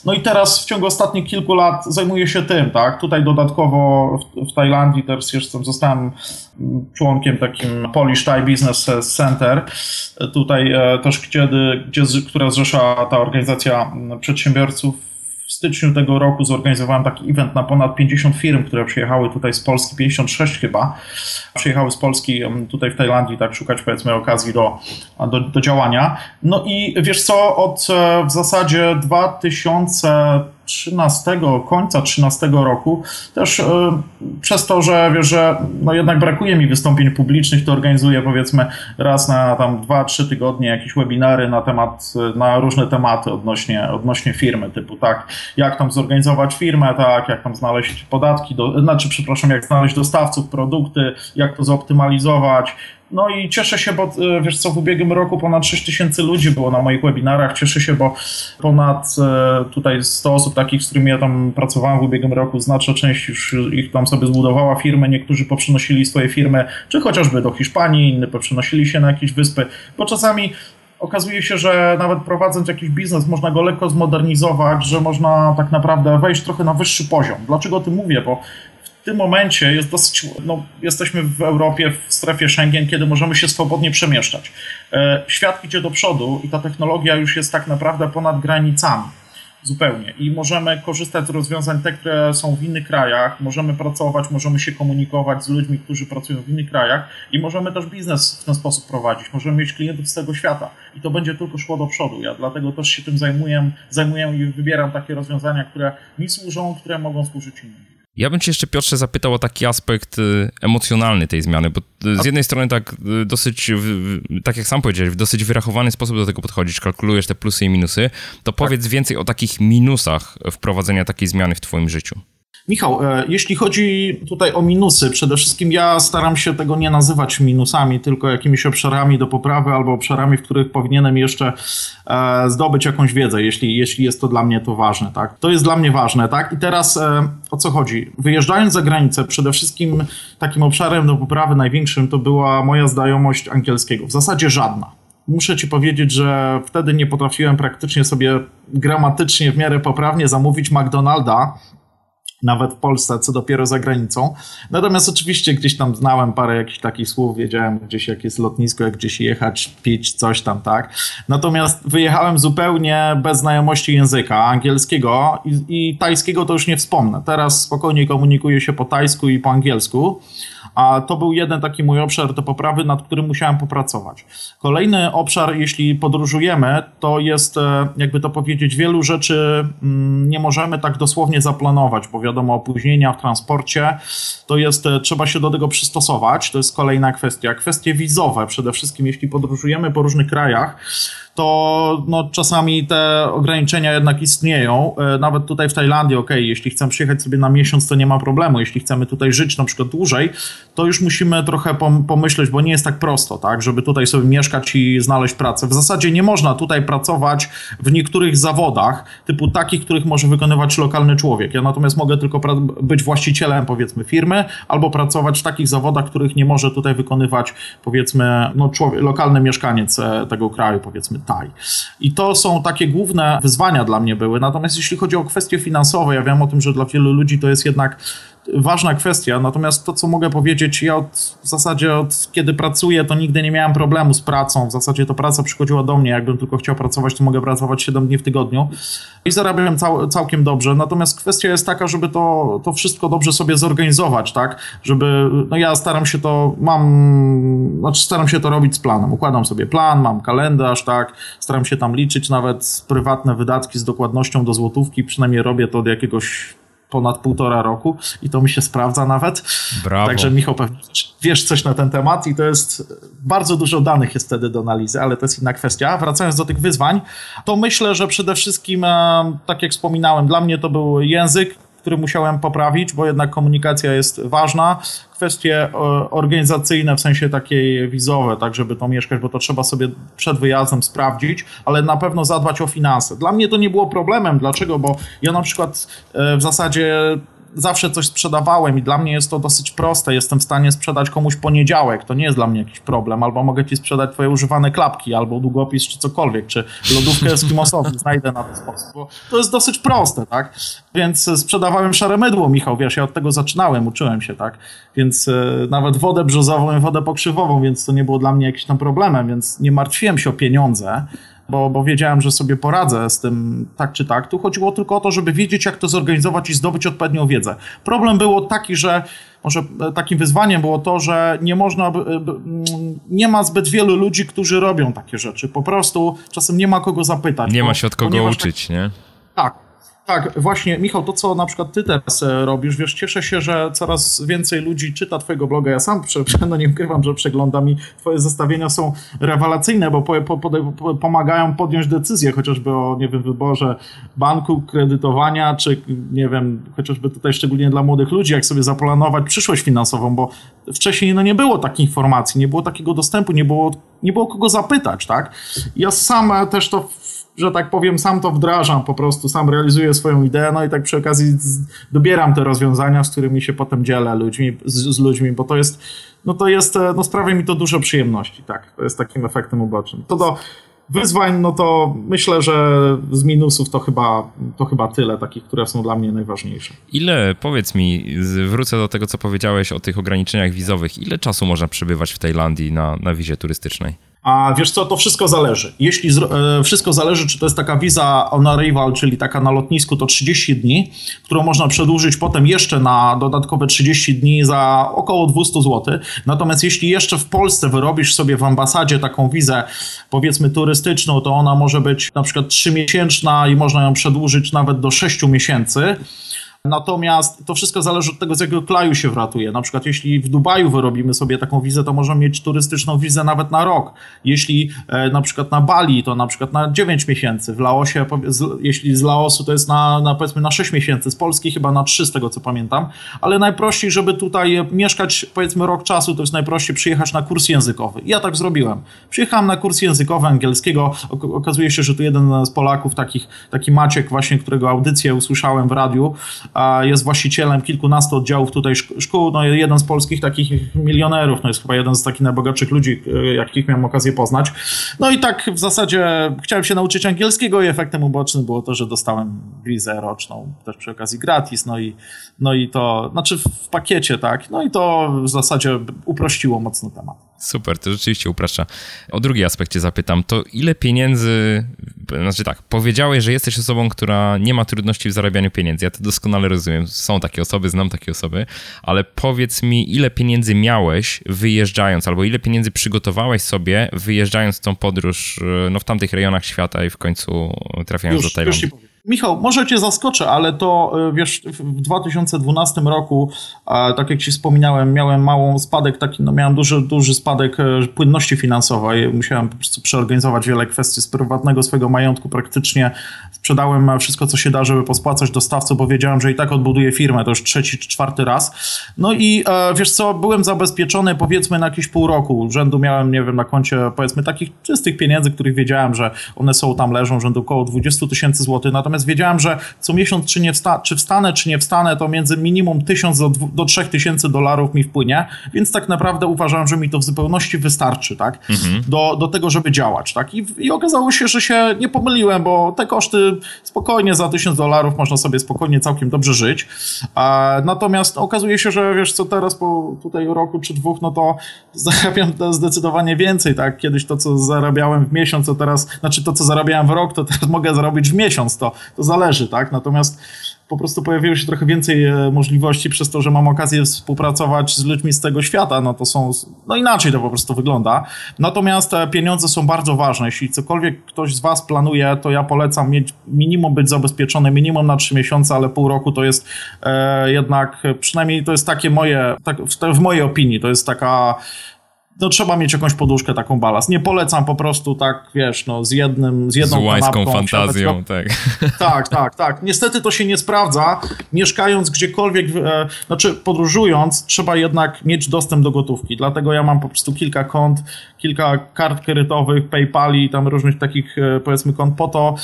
No i teraz w ciągu ostatnich kilku lat zajmuję się tym, tak? Tutaj dodatkowo w, w Tajlandii też jestem, zostałem członkiem takim Polish Thai Business Center, tutaj e, też, gdzie, gdzie, która zrzesza ta organizacja przedsiębiorców w styczniu tego roku zorganizowałem taki event na ponad 50 firm, które przyjechały tutaj z Polski, 56 chyba, przyjechały z Polski tutaj w Tajlandii, tak szukać powiedzmy okazji do, do, do działania. No i wiesz co, od e, w zasadzie 2000 13, końca 13 roku, też y, przez to, że wiesz, że no jednak brakuje mi wystąpień publicznych, to organizuję powiedzmy raz na tam 2-3 tygodnie jakieś webinary na temat, na różne tematy odnośnie, odnośnie firmy, typu tak, jak tam zorganizować firmę, tak, jak tam znaleźć podatki, do, znaczy przepraszam, jak znaleźć dostawców, produkty, jak to zoptymalizować, No i cieszę się, bo e, wiesz co, w ubiegłym roku ponad 6 tysięcy ludzi było na moich webinarach. Cieszę się, bo ponad e, tutaj 100 osób takich, z którymi ja tam pracowałem w ubiegłym roku, znaczna część już ich tam sobie zbudowała firmy. Niektórzy poprzenosili swoje firmy, czy chociażby do Hiszpanii, inni poprzenosili się na jakieś wyspy, bo czasami okazuje się, że nawet prowadząc jakiś biznes, można go lekko zmodernizować, że można tak naprawdę wejść trochę na wyższy poziom. Dlaczego o tym mówię? Bo w tym momencie jest dosyć, no, jesteśmy w Europie, w strefie Schengen, kiedy możemy się swobodnie przemieszczać. E, świat idzie do przodu i ta technologia już jest tak naprawdę ponad granicami zupełnie. I możemy korzystać z rozwiązań te, które są w innych krajach, możemy pracować, możemy się komunikować z ludźmi, którzy pracują w innych krajach i możemy też biznes w ten sposób prowadzić. Możemy mieć klientów z tego świata i to będzie tylko szło do przodu. Ja dlatego też się tym zajmuję, zajmuję i wybieram takie rozwiązania, które mi służą, które mogą służyć innym. Ja bym cię jeszcze, Piotrze, zapytał o taki aspekt y, emocjonalny tej zmiany, bo y, z jednej strony tak y, dosyć, tak jak sam powiedziałeś, w dosyć wyrachowany sposób do tego podchodzisz, kalkulujesz te plusy i minusy, to tak. powiedz więcej o takich minusach wprowadzenia takiej zmiany w twoim życiu. Michał, e, jeśli chodzi tutaj o minusy, przede wszystkim ja staram się tego nie nazywać minusami, tylko jakimiś obszarami do poprawy albo obszarami, w których powinienem jeszcze e, zdobyć jakąś wiedzę, jeśli, jeśli jest to dla mnie to ważne, tak? To jest dla mnie ważne, tak? I teraz e, o co chodzi? Wyjeżdżając za granicę, przede wszystkim takim obszarem do poprawy największym to była moja znajomość angielskiego. W zasadzie żadna. Muszę ci powiedzieć, że wtedy nie potrafiłem praktycznie sobie gramatycznie w miarę poprawnie zamówić McDonalda, nawet w Polsce, co dopiero za granicą. Natomiast oczywiście gdzieś tam znałem parę jakichś takich słów, wiedziałem gdzieś jak jest lotnisko, jak gdzieś jechać, pić, coś tam, tak. Natomiast wyjechałem zupełnie bez znajomości języka angielskiego i, i tajskiego to już nie wspomnę. Teraz spokojnie komunikuję się po tajsku i po angielsku, a to był jeden taki mój obszar do poprawy, nad którym musiałem popracować. Kolejny obszar, jeśli podróżujemy, to jest, e, jakby to powiedzieć, wielu rzeczy mm, nie możemy tak dosłownie zaplanować, bo wiadomo, opóźnienia w transporcie, to jest, e, trzeba się do tego przystosować, to jest kolejna kwestia. Kwestie wizowe, przede wszystkim jeśli podróżujemy po różnych krajach, to no, czasami te ograniczenia jednak istnieją. E, nawet tutaj w Tajlandii, ok, jeśli chcemy przyjechać sobie na miesiąc, to nie ma problemu. Jeśli chcemy tutaj żyć na przykład dłużej, to już musimy trochę pomyśleć, bo nie jest tak prosto, tak, żeby tutaj sobie mieszkać i znaleźć pracę. W zasadzie nie można tutaj pracować w niektórych zawodach, typu takich, których może wykonywać lokalny człowiek. Ja natomiast mogę tylko być właścicielem, powiedzmy, firmy, albo pracować w takich zawodach, których nie może tutaj wykonywać, powiedzmy, no, człowiek, lokalny mieszkaniec e, tego kraju, powiedzmy Taj. I to są takie główne wyzwania dla mnie były. Natomiast jeśli chodzi o kwestie finansowe, ja wiem o tym, że dla wielu ludzi to jest jednak ważna kwestia, natomiast to, co mogę powiedzieć, ja od, w zasadzie od kiedy pracuję, to nigdy nie miałem problemu z pracą. W zasadzie to praca przychodziła do mnie. Jakbym tylko chciał pracować, to mogę pracować 7 dni w tygodniu i zarabiałem cał, całkiem dobrze. Natomiast kwestia jest taka, żeby to, to wszystko dobrze sobie zorganizować, tak? Żeby, no ja staram się to, mam, znaczy staram się to robić z planem. Układam sobie plan, mam kalendarz, tak? Staram się tam liczyć nawet prywatne wydatki z dokładnością do złotówki. Przynajmniej robię to od jakiegoś ponad półtora roku i to mi się sprawdza nawet. Brawo. Także Michał, pewnie wiesz coś na ten temat i to jest bardzo dużo danych jest wtedy do analizy, ale to jest inna kwestia. Wracając do tych wyzwań, to myślę, że przede wszystkim, e, tak jak wspominałem, dla mnie to był język, który musiałem poprawić, bo jednak komunikacja jest ważna. Kwestie e, organizacyjne, w sensie takiej wizowe, tak żeby to mieszkać, bo to trzeba sobie przed wyjazdem sprawdzić, ale na pewno zadbać o finanse. Dla mnie to nie było problemem. Dlaczego? Bo ja na przykład e, w zasadzie zawsze coś sprzedawałem i dla mnie jest to dosyć proste. Jestem w stanie sprzedać komuś poniedziałek, to nie jest dla mnie jakiś problem. Albo mogę ci sprzedać twoje używane klapki, albo długopis, czy cokolwiek, czy lodówkę eskimosową znajdę na ten sposób. Bo to jest dosyć proste, tak? Więc sprzedawałem szare mydło, Michał, wiesz, ja od tego zaczynałem, uczyłem się, tak? Więc e, nawet wodę brzozową i wodę pokrzywową, więc to nie było dla mnie jakimś tam problemem, więc nie martwiłem się o pieniądze bo, bo wiedziałem, że sobie poradzę z tym tak czy tak. Tu chodziło tylko o to, żeby wiedzieć, jak to zorganizować i zdobyć odpowiednią wiedzę. Problem był taki, że może e, takim wyzwaniem było to, że nie można, nie ma zbyt wielu ludzi, którzy robią takie rzeczy. Po prostu czasem nie ma kogo zapytać. Nie ma się od kogo uczyć, tak, nie? Tak. Tak, właśnie, Michał, to co na przykład ty teraz e, robisz, wiesz, cieszę się, że coraz więcej ludzi czyta twojego bloga. Ja sam, no nie ukrywam, że przeglądam i twoje zestawienia są rewelacyjne, bo po, po, po, pomagają podjąć decyzję chociażby o, nie wiem, wyborze banku, kredytowania, czy nie wiem, chociażby tutaj szczególnie dla młodych ludzi, jak sobie zaplanować przyszłość finansową, bo wcześniej no nie było takiej informacji, nie było takiego dostępu, nie było, nie było kogo zapytać, tak? Ja sam też to że tak powiem, sam to wdrażam po prostu, sam realizuję swoją ideę, no i tak przy okazji dobieram te rozwiązania, z którymi się potem dzielę ludźmi, z, z ludźmi, bo to jest, no to jest, e, no sprawia mi to dużo przyjemności, tak, to jest takim efektem ubocznym. To do wyzwań, no to myślę, że z minusów to chyba, to chyba tyle takich, które są dla mnie najważniejsze. Ile, powiedz mi, wrócę do tego, co powiedziałeś o tych ograniczeniach wizowych, ile czasu można przebywać w Tajlandii na, na wizie turystycznej? A wiesz co, to wszystko zależy. Jeśli e, wszystko zależy, czy to jest taka wiza on arrival, czyli taka na lotnisku, to 30 dni, którą można przedłużyć potem jeszcze na dodatkowe 30 dni za około 200 zł. Natomiast jeśli jeszcze w Polsce wyrobisz sobie w ambasadzie taką wizę, powiedzmy turystyczną, to ona może być na przykład 3 miesięczna i można ją przedłużyć nawet do 6 miesięcy. Natomiast to wszystko zależy od tego, z jakiego kraju się wratuje. Na przykład jeśli w Dubaju wyrobimy sobie taką wizę, to możemy mieć turystyczną wizę nawet na rok. Jeśli e, na przykład na Bali, to na przykład na 9 miesięcy. W Laosie, jeśli z Laosu, to jest na, na powiedzmy na 6 miesięcy. Z Polski chyba na 3 z tego, co pamiętam. Ale najprościej, żeby tutaj mieszkać powiedzmy rok czasu, to jest najprościej przyjechać na kurs językowy. Ja tak zrobiłem. Przyjechałem na kurs językowy angielskiego. Okazuje się, że tu jeden z Polaków, takich, taki Maciek właśnie, którego audycję usłyszałem w radiu, jest właścicielem kilkunastu oddziałów tutaj szkół, no jeden z polskich takich milionerów, no jest chyba jeden z takich najbogatszych ludzi, e, jakich miałem okazję poznać. No i tak w zasadzie chciałem się nauczyć angielskiego i efektem ubocznym było to, że dostałem wizę roczną, też przy okazji gratis, no i, no i to, znaczy w pakiecie, tak, no i to w zasadzie uprościło mocno temat. Super, to rzeczywiście upraszcza. O drugi aspekt cię zapytam, to ile pieniędzy, znaczy tak, powiedziałeś, że jesteś osobą, która nie ma trudności w zarabianiu pieniędzy, ja to doskonale rozumiem, są takie osoby, znam takie osoby, ale powiedz mi, ile pieniędzy miałeś wyjeżdżając, albo ile pieniędzy przygotowałeś sobie wyjeżdżając w tą podróż no, w tamtych rejonach świata i w końcu trafiając już, do Tajlandii? Michał, może cię zaskoczę, ale to e, wiesz, w 2012 roku, tak jak ci wspominałem, miałem małą spadek, taki, no miałem duży, duży spadek e, płynności finansowej. Musiałem po prostu przeorganizować wiele kwestii z prywatnego swojego majątku. Praktycznie sprzedałem wszystko, co się da, żeby pospłacać dostawców, bo wiedziałem, że i tak odbuduję firmę, to już trzeci czy czwarty raz. No i e, wiesz co, byłem zabezpieczony powiedzmy na jakieś pół roku. Rzędu miałem, nie wiem, na koncie powiedzmy takich czystych pieniędzy, których wiedziałem, że one są tam, leżą, rzędu około 20 tysięcy złotych. Natomiast Natomiast wiedziałem, że co miesiąc, czy, nie wsta czy wstanę, czy nie wstanę, to między minimum 1000 do, do 3000 dolarów mi wpłynie, więc tak naprawdę uważałem, że mi to w zupełności wystarczy, tak? Mhm. Do, do tego, żeby działać, tak? I, I okazało się, że się nie pomyliłem, bo te koszty spokojnie za 1000 dolarów można sobie spokojnie całkiem dobrze żyć. Natomiast okazuje się, że wiesz co, teraz po tutaj roku czy dwóch, no to zarabiam zdecydowanie więcej, tak? Kiedyś to, co zarabiałem w miesiąc, to teraz, znaczy to, co zarabiałem w rok, to teraz mogę zarobić w miesiąc, to to zależy, tak? Natomiast po prostu pojawiło się trochę więcej e, możliwości przez to, że mam okazję współpracować z ludźmi z tego świata, no to są, no inaczej to po prostu wygląda. Natomiast e, pieniądze są bardzo ważne. Jeśli cokolwiek ktoś z Was planuje, to ja polecam mieć minimum być zabezpieczony, minimum na 3 miesiące, ale pół roku to jest e, jednak, przynajmniej to jest takie moje, tak, w, w mojej opinii, to jest taka no trzeba mieć jakąś poduszkę, taką balast. Nie polecam po prostu tak, wiesz, no z jednym, z jedną z łańską fantazją, tak. Tak, tak, tak. Niestety to się nie sprawdza. Mieszkając gdziekolwiek, e, znaczy podróżując, trzeba jednak mieć dostęp do gotówki. Dlatego ja mam po prostu kilka kont, kilka kart kredytowych, PayPali, tam różnych takich, e, powiedzmy, kont po to,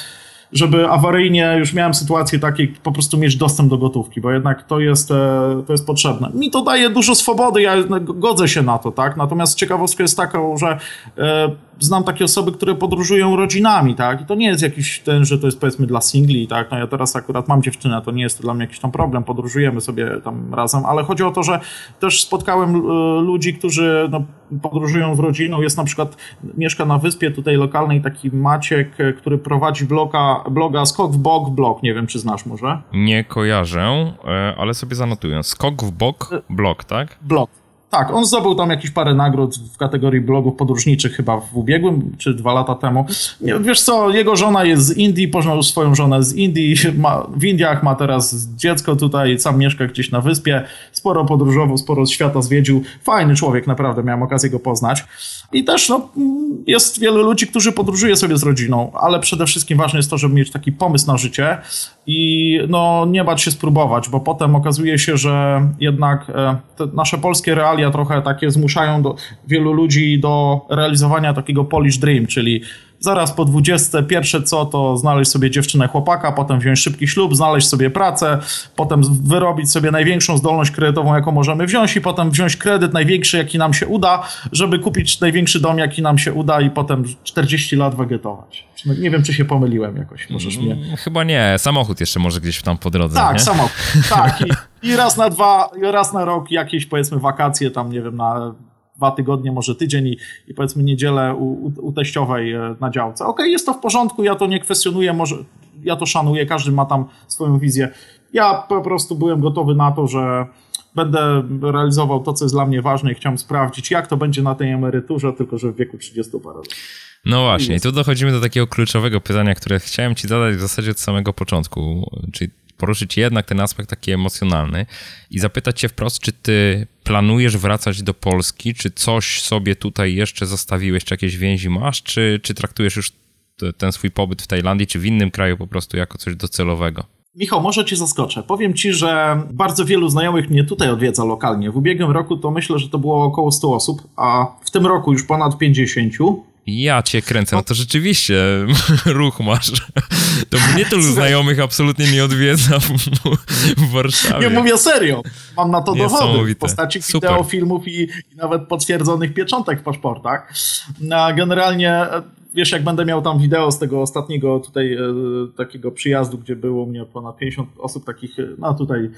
żeby awaryjnie już miałem sytuację takiej, po prostu mieć dostęp do gotówki, bo jednak to jest, e, to jest potrzebne. Mi to daje dużo swobody, ja godzę się na to, tak? Natomiast ciekawostka jest taka, że e, znam takie osoby, które podróżują rodzinami, tak? I to nie jest jakiś ten, że to jest powiedzmy dla singli, tak? No ja teraz akurat mam dziewczynę, to nie jest to dla mnie jakiś tam problem, podróżujemy sobie tam razem, ale chodzi o to, że też spotkałem e, ludzi, którzy no, podróżują z rodziną. Jest na przykład, mieszka na wyspie tutaj lokalnej taki Maciek, który prowadzi bloga bloga Skok w Bok blog, nie wiem czy znasz może. Nie kojarzę, e, ale sobie zanotuję. Skok w Bok blog, tak? Blog. Tak, on zdobył tam jakieś parę nagród w kategorii blogów podróżniczych chyba w ubiegłym, czy dwa lata temu. Wiesz co, jego żona jest z Indii, poznał swoją żonę z Indii, ma, w Indiach ma teraz dziecko tutaj, sam mieszka gdzieś na wyspie, sporo podróżował, sporo świata zwiedził. Fajny człowiek, naprawdę, miałem okazję go poznać. I też no, jest wielu ludzi, którzy podróżuje sobie z rodziną, ale przede wszystkim ważne jest to, żeby mieć taki pomysł na życie i no, nie bać się spróbować, bo potem okazuje się, że jednak e, nasze polskie realia trochę takie zmuszają do, wielu ludzi do realizowania takiego Polish Dream, czyli zaraz po 20 pierwsze co to znaleźć sobie dziewczynę chłopaka, potem wziąć szybki ślub, znaleźć sobie pracę, potem wyrobić sobie największą zdolność kredytową, jaką możemy wziąć i potem wziąć kredyt największy, jaki nam się uda, żeby kupić największy dom, jaki nam się uda i potem 40 lat wegetować. Nie wiem, czy się pomyliłem jakoś, możesz mnie... Chyba nie, samochód jeszcze może gdzieś tam po drodze, Tak, nie? samochód, tak. I, I raz na dwa, raz na rok jakieś powiedzmy wakacje tam, nie wiem, na dwa tygodnie, może tydzień i, i powiedzmy niedzielę u, u, u teściowej e, na działce. Okej, okay, jest to w porządku, ja to nie kwestionuję, może ja to szanuję, każdy ma tam swoją wizję. Ja po prostu byłem gotowy na to, że będę realizował to, co jest dla mnie ważne i chciałem sprawdzić, jak to będzie na tej emeryturze, tylko że w wieku 30 parę lat. No właśnie, i tu dochodzimy do takiego kluczowego pytania, które chciałem ci zadać w zasadzie od samego początku, czyli poruszyć jednak ten aspekt taki emocjonalny i zapytać cię wprost, czy ty planujesz wracać do Polski, czy coś sobie tutaj jeszcze zostawiłeś, czy jakieś więzi masz, czy, czy traktujesz już ten swój pobyt w Tajlandii, czy w innym kraju po prostu jako coś docelowego? Michał, może cię zaskoczę. Powiem ci, że bardzo wielu znajomych mnie tutaj odwiedza lokalnie. W ubiegłym roku to myślę, że to było około 100 osób, a w tym roku już ponad 50. Ja cię kręcę, no to rzeczywiście ruch masz. To mnie tylu znajomych absolutnie nie odwiedza w, w Warszawie. Nie mówię serio. Mam na to dowody w postaci Super. wideo, filmów i, i, nawet potwierdzonych pieczątek w paszportach. A generalnie wiesz, jak będę miał tam wideo z tego ostatniego tutaj e, takiego przyjazdu, gdzie było mnie ponad 50 osób takich, no tutaj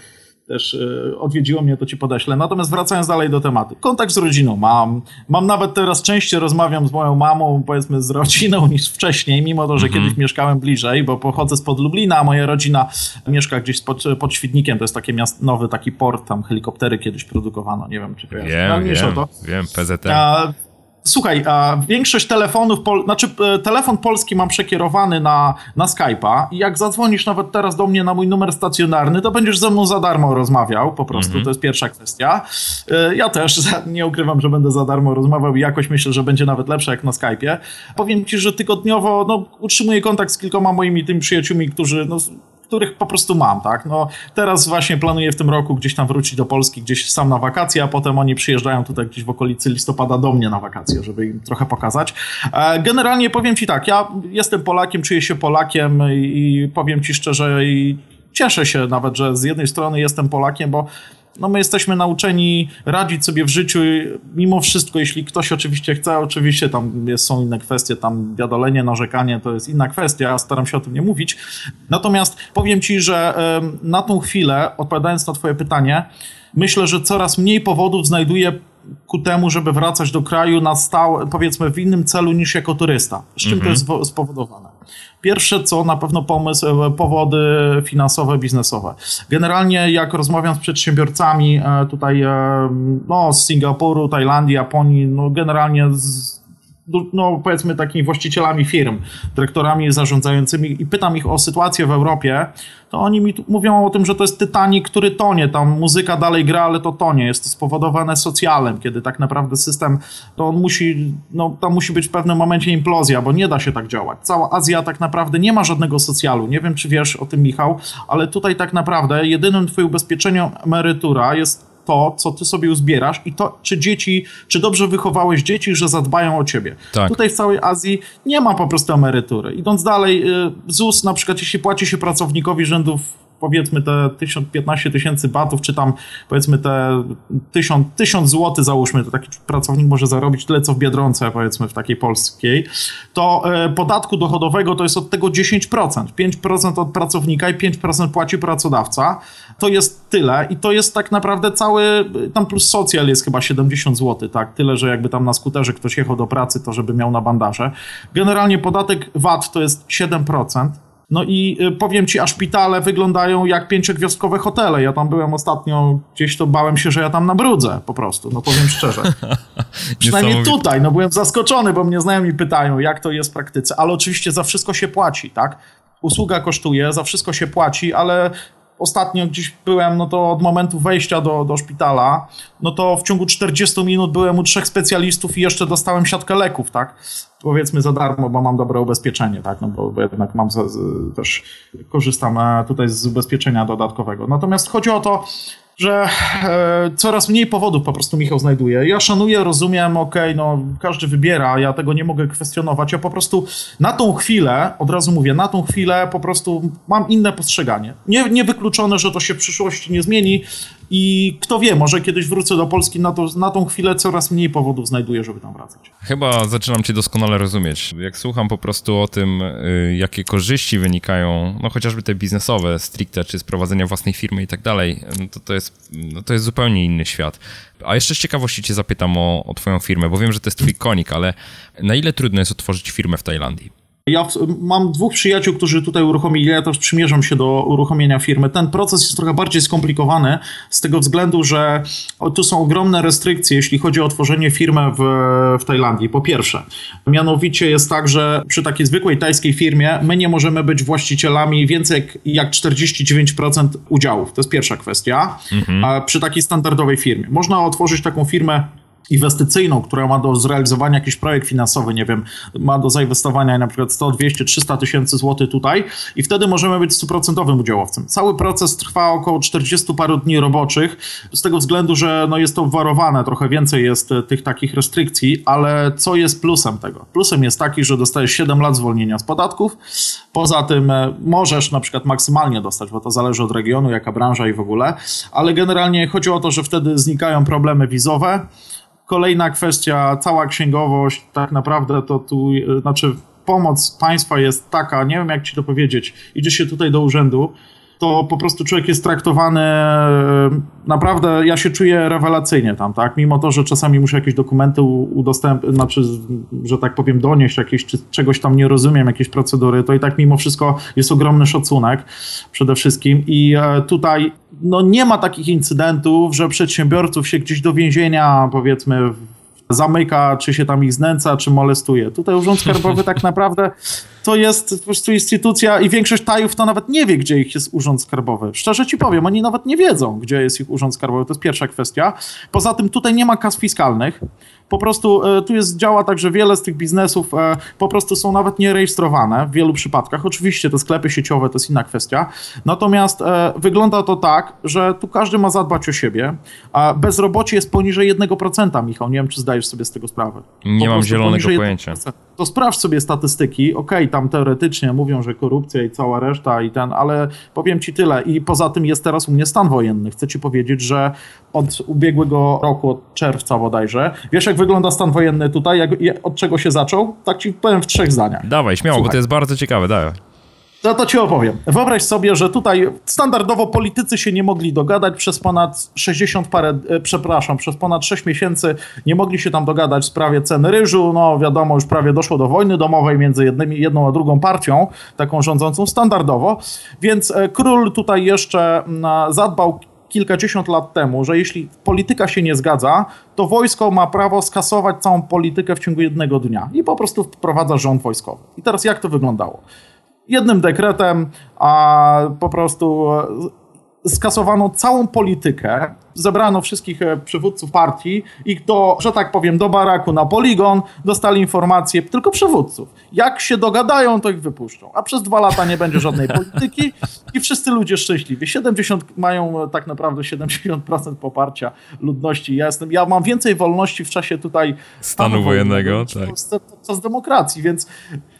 też e, odwiedziło mnie, to ci podeślę. Natomiast wracając dalej do tematu. Kontakt z rodziną mam. Mam nawet teraz częściej rozmawiam z moją mamą, powiedzmy z rodziną niż wcześniej, mimo to, że mhm. kiedyś mieszkałem bliżej, bo pochodzę spod Lublina, a moja rodzina mieszka gdzieś pod, pod Świdnikiem. To jest taki miast, nowy taki port, tam helikoptery kiedyś produkowano, nie wiem czy kojarzysz. Wiem, wiem, wiem, PZT. A, Słuchaj, a większość telefonów, pol, znaczy e, telefon polski mam przekierowany na, na Skype'a i jak zadzwonisz nawet teraz do mnie na mój numer stacjonarny, to będziesz ze mną za darmo rozmawiał, po prostu, mm -hmm. to jest pierwsza kwestia. E, ja też nie ukrywam, że będę za darmo rozmawiał i jakoś myślę, że będzie nawet lepsze jak na Skype'ie. Powiem ci, że tygodniowo no, utrzymuję kontakt z kilkoma moimi tymi przyjaciółmi, którzy no, których po prostu mam, tak? No, teraz właśnie planuję w tym roku gdzieś tam wrócić do Polski, gdzieś sam na wakacje, a potem oni przyjeżdżają tutaj gdzieś w okolicy listopada do mnie na wakacje, żeby im trochę pokazać. E, generalnie powiem Ci tak, ja jestem Polakiem, czuję się Polakiem i powiem Ci szczerze i cieszę się nawet, że z jednej strony jestem Polakiem, bo no my jesteśmy nauczeni radzić sobie w życiu mimo wszystko, jeśli ktoś oczywiście chce, oczywiście tam jest, są inne kwestie, tam wiadolenie, narzekanie to jest inna kwestia, ja staram się o tym nie mówić. Natomiast powiem Ci, że na tą chwilę, odpowiadając na Twoje pytanie, myślę, że coraz mniej powodów znajduję ku temu, żeby wracać do kraju na stałe, powiedzmy w innym celu niż jako turysta. Z czym mhm. to jest spowodowane? Pierwsze co, na pewno pomysł, e, powody finansowe, biznesowe. Generalnie jak rozmawiam z przedsiębiorcami e, tutaj e, no, z Singapuru, Tajlandii, Japonii, no generalnie z no, powiedzmy takimi właścicielami firm, dyrektorami zarządzającymi i pytam ich o sytuację w Europie, to oni mi mówią o tym, że to jest Titanic, który tonie, tam muzyka dalej gra, ale to tonie, jest to spowodowane socjalem, kiedy tak naprawdę system, to on musi, no tam musi być w pewnym momencie implozja, bo nie da się tak działać. Cała Azja tak naprawdę nie ma żadnego socjalu, nie wiem czy wiesz o tym Michał, ale tutaj tak naprawdę jedynym twoim ubezpieczeniem emerytura jest to, co ty sobie uzbierasz i to, czy dzieci, czy dobrze wychowałeś dzieci, że zadbają o ciebie. Tak. Tutaj w całej Azji nie ma po prostu emerytury. Idąc dalej, y, ZUS na przykład, jeśli płaci się pracownikowi rzędów powiedzmy te 15 tysięcy batów, czy tam powiedzmy te 1000, 1000 zł załóżmy, to taki pracownik może zarobić tyle, co w Biedronce powiedzmy w takiej polskiej, to e, podatku dochodowego to jest od tego 10%. 5% od pracownika i 5% płaci pracodawca. To jest tyle i to jest tak naprawdę cały, tam plus socjal jest chyba 70 zł, tak? Tyle, że jakby tam na skuterze ktoś jechał do pracy, to żeby miał na bandaże. Generalnie podatek VAT to jest 7%. No i y, powiem ci, a szpitale wyglądają jak pięciogwiazdkowe hotele. Ja tam byłem ostatnio, gdzieś to bałem się, że ja tam nabrudzę po prostu, no powiem szczerze. Przynajmniej tutaj, no byłem zaskoczony, bo mnie znajomi pytają, jak to jest w praktyce, ale oczywiście za wszystko się płaci, tak? Usługa kosztuje, za wszystko się płaci, ale ostatnio gdzieś byłem, no to od momentu wejścia do, do szpitala, no to w ciągu 40 minut byłem u trzech specjalistów i jeszcze dostałem siatkę leków, tak? Powiedzmy za darmo, bo mam dobre ubezpieczenie, tak? No bo, bo jednak mam z, z, też korzystam e, tutaj z ubezpieczenia dodatkowego. Natomiast chodzi o to, że e, coraz mniej powodów po prostu Michał znajduje. Ja szanuję, rozumiem, okej, okay, no każdy wybiera, ja tego nie mogę kwestionować. Ja po prostu na tą chwilę, od razu mówię, na tą chwilę po prostu mam inne postrzeganie. Nie, niewykluczone, że to się w przyszłości nie zmieni i kto wie, może kiedyś wrócę do Polski, na, to, na tą chwilę coraz mniej powodów znajduję, żeby tam wracać. Chyba zaczynam cię doskonale rozumieć. Jak słucham po prostu o tym, y, jakie korzyści wynikają, no chociażby te biznesowe stricte, czy z prowadzenia własnej firmy i tak dalej, no to, to, jest, no to jest zupełnie inny świat. A jeszcze z ciekawości cię zapytam o, o twoją firmę, bo wiem, że to jest twój konik, ale na ile trudno jest otworzyć firmę w Tajlandii? Ja mam dwóch przyjaciół, którzy tutaj uruchomili, ja też przymierzam się do uruchomienia firmy. Ten proces jest trochę bardziej skomplikowany z tego względu, że tu są ogromne restrykcje, jeśli chodzi o otworzenie firmy w, w Tajlandii. Po pierwsze, mianowicie jest tak, że przy takiej zwykłej tajskiej firmie my nie możemy być właścicielami więcej jak, jak 49% udziałów. To jest pierwsza kwestia. Mhm. A przy takiej standardowej firmie. Można otworzyć taką firmę inwestycyjną, która ma do zrealizowania jakiś projekt finansowy, nie wiem, ma do zainwestowania na przykład 100, 200, 300 tysięcy złotych tutaj i wtedy możemy być stuprocentowym udziałowcem. Cały proces trwa około 40 paru dni roboczych, z tego względu, że no jest to warowane, trochę więcej jest e, tych takich restrykcji, ale co jest plusem tego? Plusem jest taki, że dostajesz 7 lat zwolnienia z podatków, poza tym e, możesz na przykład maksymalnie dostać, bo to zależy od regionu, jaka branża i w ogóle, ale generalnie chodzi o to, że wtedy znikają problemy wizowe, Kolejna kwestia, cała księgowość, tak naprawdę to tu, e, znaczy pomoc państwa jest taka, nie wiem jak ci to powiedzieć, idzie się tutaj do urzędu, to po prostu człowiek jest traktowany e, naprawdę, ja się czuję rewelacyjnie tam, tak? Mimo to, że czasami muszę jakieś dokumenty udostępnić, znaczy, że tak powiem, donieść jakieś, czy czegoś tam nie rozumiem, jakieś procedury, to i tak mimo wszystko jest ogromny szacunek przede wszystkim i e, tutaj no nie ma takich incydentów, że przedsiębiorców się gdzieś do więzienia, powiedzmy, zamyka, czy się tam ich znęca, czy molestuje. Tutaj Urząd Skarbowy tak naprawdę to jest po prostu instytucja i większość tajów to nawet nie wie, gdzie ich jest Urząd Skarbowy. Szczerze ci powiem, oni nawet nie wiedzą, gdzie jest ich Urząd Skarbowy. To jest pierwsza kwestia. Poza tym tutaj nie ma kas fiskalnych. Po prostu e, tu jest, działa tak, że wiele z tych biznesów e, po prostu są nawet nierejestrowane w wielu przypadkach. Oczywiście te sklepy sieciowe to jest inna kwestia. Natomiast e, wygląda to tak, że tu każdy ma zadbać o siebie. A bezrobocie jest poniżej 1%, Michał. Nie wiem, czy zdajesz sobie z tego sprawę. Nie po mam zielonego pojęcia. To sprawdź sobie statystyki. Okej, okay, tam teoretycznie mówią, że korupcja i cała reszta i ten, ale powiem ci tyle. I poza tym jest teraz u mnie stan wojenny. Chcę ci powiedzieć, że od ubiegłego roku, od czerwca bodajże, wiesz jak wygląda stan wojenny tutaj, jak, od czego się zaczął? Tak ci powiem w trzech zdaniach. Dawaj, śmiało, Słuchaj. bo to jest bardzo ciekawe, dawaj. No to ci opowiem. Wyobraź sobie, że tutaj standardowo politycy się nie mogli dogadać przez ponad 60 parę, e, przepraszam, przez ponad 6 miesięcy nie mogli się tam dogadać w sprawie ceny ryżu. No wiadomo, już prawie doszło do wojny domowej między jednymi, jedną a drugą partią, taką rządzącą standardowo. Więc e, król tutaj jeszcze zadbał kilkadziesiąt lat temu, że jeśli polityka się nie zgadza, to wojsko ma prawo skasować całą politykę w ciągu jednego dnia i po prostu wprowadza rząd wojskowy. I teraz jak to wyglądało? Jednym dekretem, a po prostu skasowano całą politykę, zebrano wszystkich e, przywódców partii i do, że tak powiem, do baraku na poligon dostali informacje, tylko przywódców. Jak się dogadają, to ich wypuszczą. A przez dwa lata nie będzie żadnej polityki i wszyscy ludzie szczęśliwi. 70 mają e, tak naprawdę 70% poparcia ludności. Ja, jestem, ja mam więcej wolności w czasie tutaj stanu wojennego, tak. Czas demokracji, więc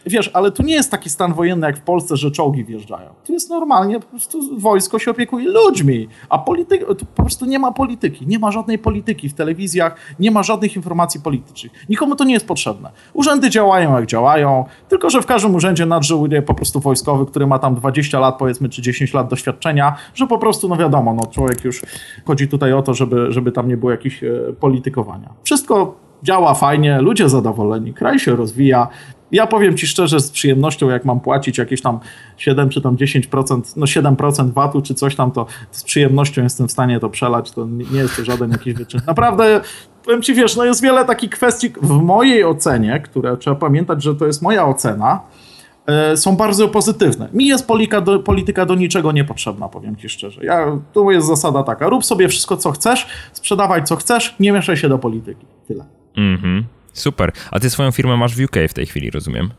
wiesz, ale tu nie jest taki stan wojenny jak w Polsce, że czołgi wjeżdżają. Tu jest normalnie, po prostu wojsko się opiekuje ludźmi, a polityka, po prostu nie ma polityki, nie ma żadnej polityki w telewizjach, nie ma żadnych informacji politycznych. Nikomu to nie jest potrzebne. Urzędy działają jak działają, tylko że w każdym urzędzie nadrzewuje po prostu wojskowy, który ma tam 20 lat, powiedzmy, czy 10 lat doświadczenia, że po prostu, no wiadomo, no człowiek już chodzi tutaj o to, żeby, żeby tam nie było jakichś e, politykowania. Wszystko działa fajnie, ludzie zadowoleni, kraj się rozwija, Ja powiem ci szczerze, z przyjemnością, jak mam płacić jakieś tam 7 czy tam 10%, no 7% VAT-u czy coś tam, to z przyjemnością jestem w stanie to przelać. To nie jest to żaden jakiś wyczyn. Naprawdę powiem ci, wiesz, no jest wiele takich kwestii w mojej ocenie, które trzeba pamiętać, że to jest moja ocena, e, są bardzo pozytywne. Mi jest polityka do, polityka do niczego niepotrzebna, powiem ci szczerze. Ja, tu jest zasada taka, rób sobie wszystko, co chcesz, sprzedawaj, co chcesz, nie mieszaj się do polityki. Tyle. Mhm. Super. A ty swoją firmę masz w UK w tej chwili, rozumiem?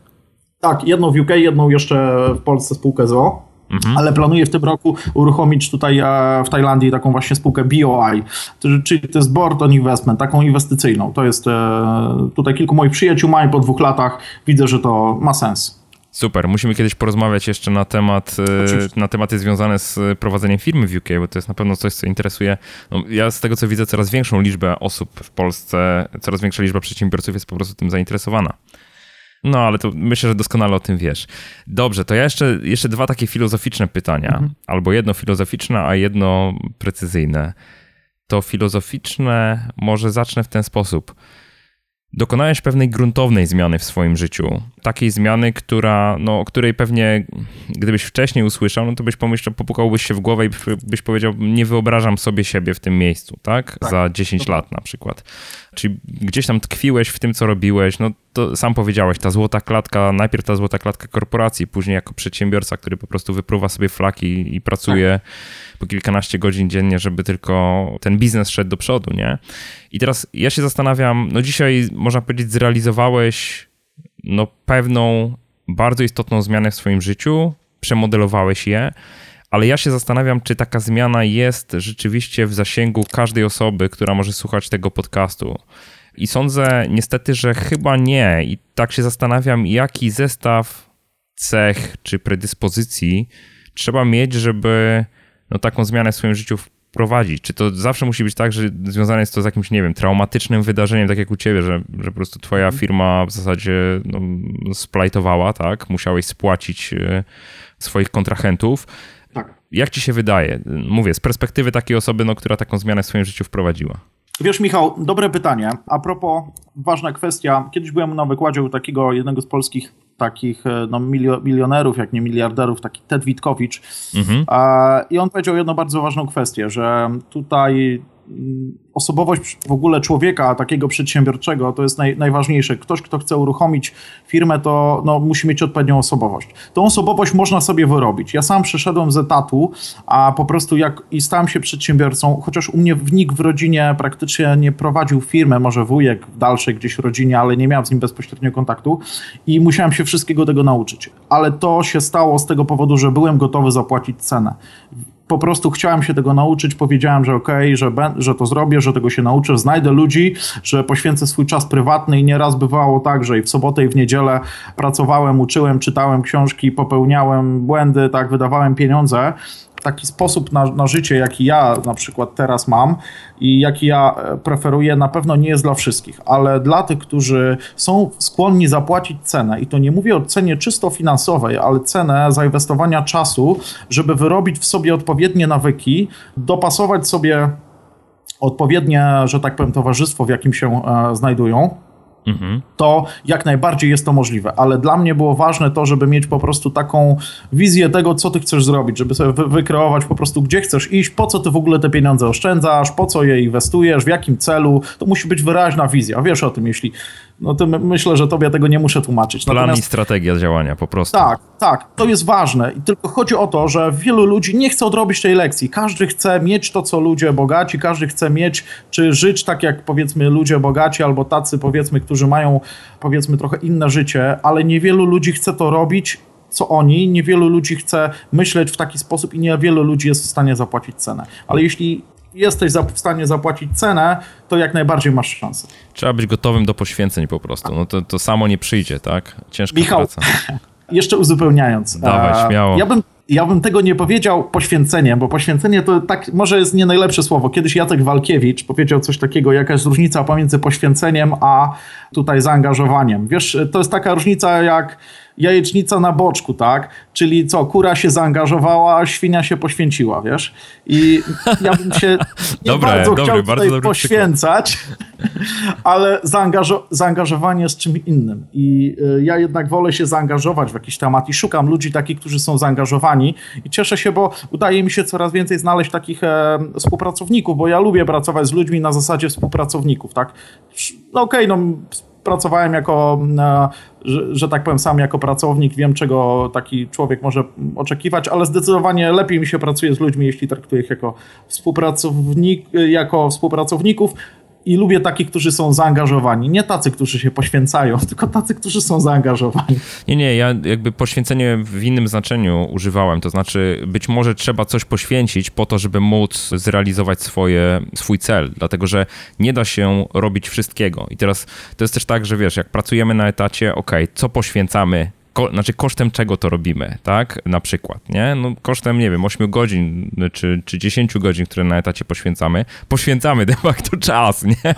Tak, jedną w UK, jedną jeszcze w Polsce spółkę ZO. Mhm. Ale planuję w tym roku uruchomić tutaj e, w Tajlandii taką właśnie spółkę BOI, czyli to jest Board on Investment, taką inwestycyjną. To jest e, tutaj kilku moich przyjaciół ma i po dwóch latach widzę, że to ma sens. Super, musimy kiedyś porozmawiać jeszcze na temat, e, na tematy związane z prowadzeniem firmy w UK, bo to jest na pewno coś, co interesuje. No, ja z tego co widzę, coraz większą liczbę osób w Polsce, coraz większa liczba przedsiębiorców jest po prostu tym zainteresowana. No, ale to myślę, że doskonale o tym wiesz. Dobrze, to ja jeszcze, jeszcze dwa takie filozoficzne pytania. Mhm. Albo jedno filozoficzne, a jedno precyzyjne. To filozoficzne może zacznę w ten sposób. Dokonałeś pewnej gruntownej zmiany w swoim życiu. Takiej zmiany, która, no, o której pewnie gdybyś wcześniej usłyszał, no to byś pomyślał, popukałbyś się w głowę i byś powiedział, nie wyobrażam sobie siebie w tym miejscu, tak? tak. Za 10 lat na przykład. Czyli gdzieś tam tkwiłeś w tym, co robiłeś, no to sam powiedziałeś, ta złota klatka, najpierw ta złota klatka korporacji, później jako przedsiębiorca, który po prostu wypruwa sobie flaki i pracuje tak. po kilkanaście godzin dziennie, żeby tylko ten biznes szedł do przodu, nie? I teraz ja się zastanawiam, no dzisiaj można powiedzieć zrealizowałeś no pewną bardzo istotną zmianę w swoim życiu, przemodelowałeś je, ale ja się zastanawiam, czy taka zmiana jest rzeczywiście w zasięgu każdej osoby, która może słuchać tego podcastu. I sądzę niestety, że chyba nie. I tak się zastanawiam, jaki zestaw cech czy predyspozycji trzeba mieć, żeby no, taką zmianę w swoim życiu wprowadzić. Czy to zawsze musi być tak, że związane jest to z jakimś, nie wiem, traumatycznym wydarzeniem, tak jak u ciebie, że, że po prostu twoja mhm. firma w zasadzie no, splajtowała, tak? Musiałeś spłacić e, swoich kontrahentów. Jak ci się wydaje? Mówię, z perspektywy takiej osoby, no, która taką zmianę w swoim życiu wprowadziła. Wiesz, Michał, dobre pytanie. A propos, ważna kwestia. Kiedyś byłem na wykładzie u takiego jednego z polskich takich e, no, milionerów, jak nie miliarderów, taki Ted Witkowicz. Mhm. I on powiedział jedną bardzo ważną kwestię, że tutaj osobowość w ogóle człowieka, takiego przedsiębiorczego, to jest naj, najważniejsze. Ktoś, kto chce uruchomić firmę, to no, musi mieć odpowiednią osobowość. Tą osobowość można sobie wyrobić. Ja sam przeszedłem z etatu, a po prostu jak i stałem się przedsiębiorcą, chociaż u mnie nikt w rodzinie praktycznie nie prowadził firmy, może wujek w dalszej gdzieś rodzinie, ale nie miałem z nim bezpośrednio kontaktu i musiałem się wszystkiego tego nauczyć. Ale to się stało z tego powodu, że byłem gotowy zapłacić cenę po prostu chciałem się tego nauczyć, powiedziałem, że okej, okay, że, że to zrobię, że tego się nauczę, znajdę ludzi, że poświęcę swój czas prywatny i nieraz bywało tak, że i w sobotę i w niedzielę pracowałem, uczyłem, czytałem książki, popełniałem błędy, tak, wydawałem pieniądze, taki sposób na, na życie, jaki ja na przykład teraz mam i jaki ja e, preferuję, na pewno nie jest dla wszystkich, ale dla tych, którzy są skłonni zapłacić cenę, i to nie mówię o cenie czysto finansowej, ale cenę zainwestowania czasu, żeby wyrobić w sobie odpowiednie nawyki, dopasować sobie odpowiednie, że tak powiem, towarzystwo, w jakim się e, znajdują mhm. to jak najbardziej jest to możliwe. Ale dla mnie było ważne to, żeby mieć po prostu taką wizję tego, co ty chcesz zrobić, żeby sobie wy wykreować po prostu, gdzie chcesz iść, po co ty w ogóle te pieniądze oszczędzasz, po co je inwestujesz, w jakim celu. To musi być wyraźna wizja. Wiesz o tym, jeśli no to myślę, że tobie tego nie muszę tłumaczyć. Plan Natomiast... i strategia działania po prostu. Tak, tak, to jest ważne. I tylko chodzi o to, że wielu ludzi nie chce odrobić tej lekcji. Każdy chce mieć to, co ludzie bogaci, każdy chce mieć, czy żyć tak jak powiedzmy ludzie bogaci, albo tacy powiedzmy, którzy mają powiedzmy trochę inne życie, ale niewielu ludzi chce to robić co oni, niewielu ludzi chce myśleć w taki sposób i niewielu ludzi jest w stanie zapłacić cenę. Ale jeśli jesteś w stanie zapłacić cenę, to jak najbardziej masz szansę. Trzeba być gotowym do poświęceń po prostu. No to, to samo nie przyjdzie, tak? Ciężka Michał, praca. jeszcze uzupełniając. Dawaj, śmiało. Ja bym, ja bym tego nie powiedział poświęceniem, bo poświęcenie to tak może jest nie najlepsze słowo. Kiedyś Jacek Walkiewicz powiedział coś takiego, jaka jest różnica pomiędzy poświęceniem a tutaj zaangażowaniem. Wiesz, to jest taka różnica jak jajecznica na boczku, tak? Czyli co, kura się zaangażowała, a świnia się poświęciła, wiesz? I ja bym się nie dobre, bardzo dobry, chciał bardzo poświęcać, ale zaangażo zaangażowanie jest czymś innym. I y, ja jednak wolę się zaangażować w jakiś temat i szukam ludzi takich, którzy są zaangażowani i cieszę się, bo udaje mi się coraz więcej znaleźć takich e, współpracowników, bo ja lubię pracować z ludźmi na zasadzie współpracowników, tak? No okej, okay, no pracowałem jako, e, że, że, tak powiem, sam jako pracownik, wiem czego taki człowiek może oczekiwać, ale zdecydowanie lepiej mi się pracuje z ludźmi, jeśli traktuję ich jako, współpracownik, jako współpracowników, i lubię takich, którzy są zaangażowani. Nie tacy, którzy się poświęcają, tylko tacy, którzy są zaangażowani. Nie, nie, ja jakby poświęcenie w innym znaczeniu używałem. To znaczy, być może trzeba coś poświęcić po to, żeby móc zrealizować swoje, swój cel, dlatego że nie da się robić wszystkiego. I teraz to jest też tak, że wiesz, jak pracujemy na etacie, ok, co poświęcamy ko, znaczy kosztem czego to robimy, tak? Na przykład, nie? No kosztem, nie wiem, 8 godzin czy, czy 10 godzin, które na etacie poświęcamy. Poświęcamy de facto czas, nie?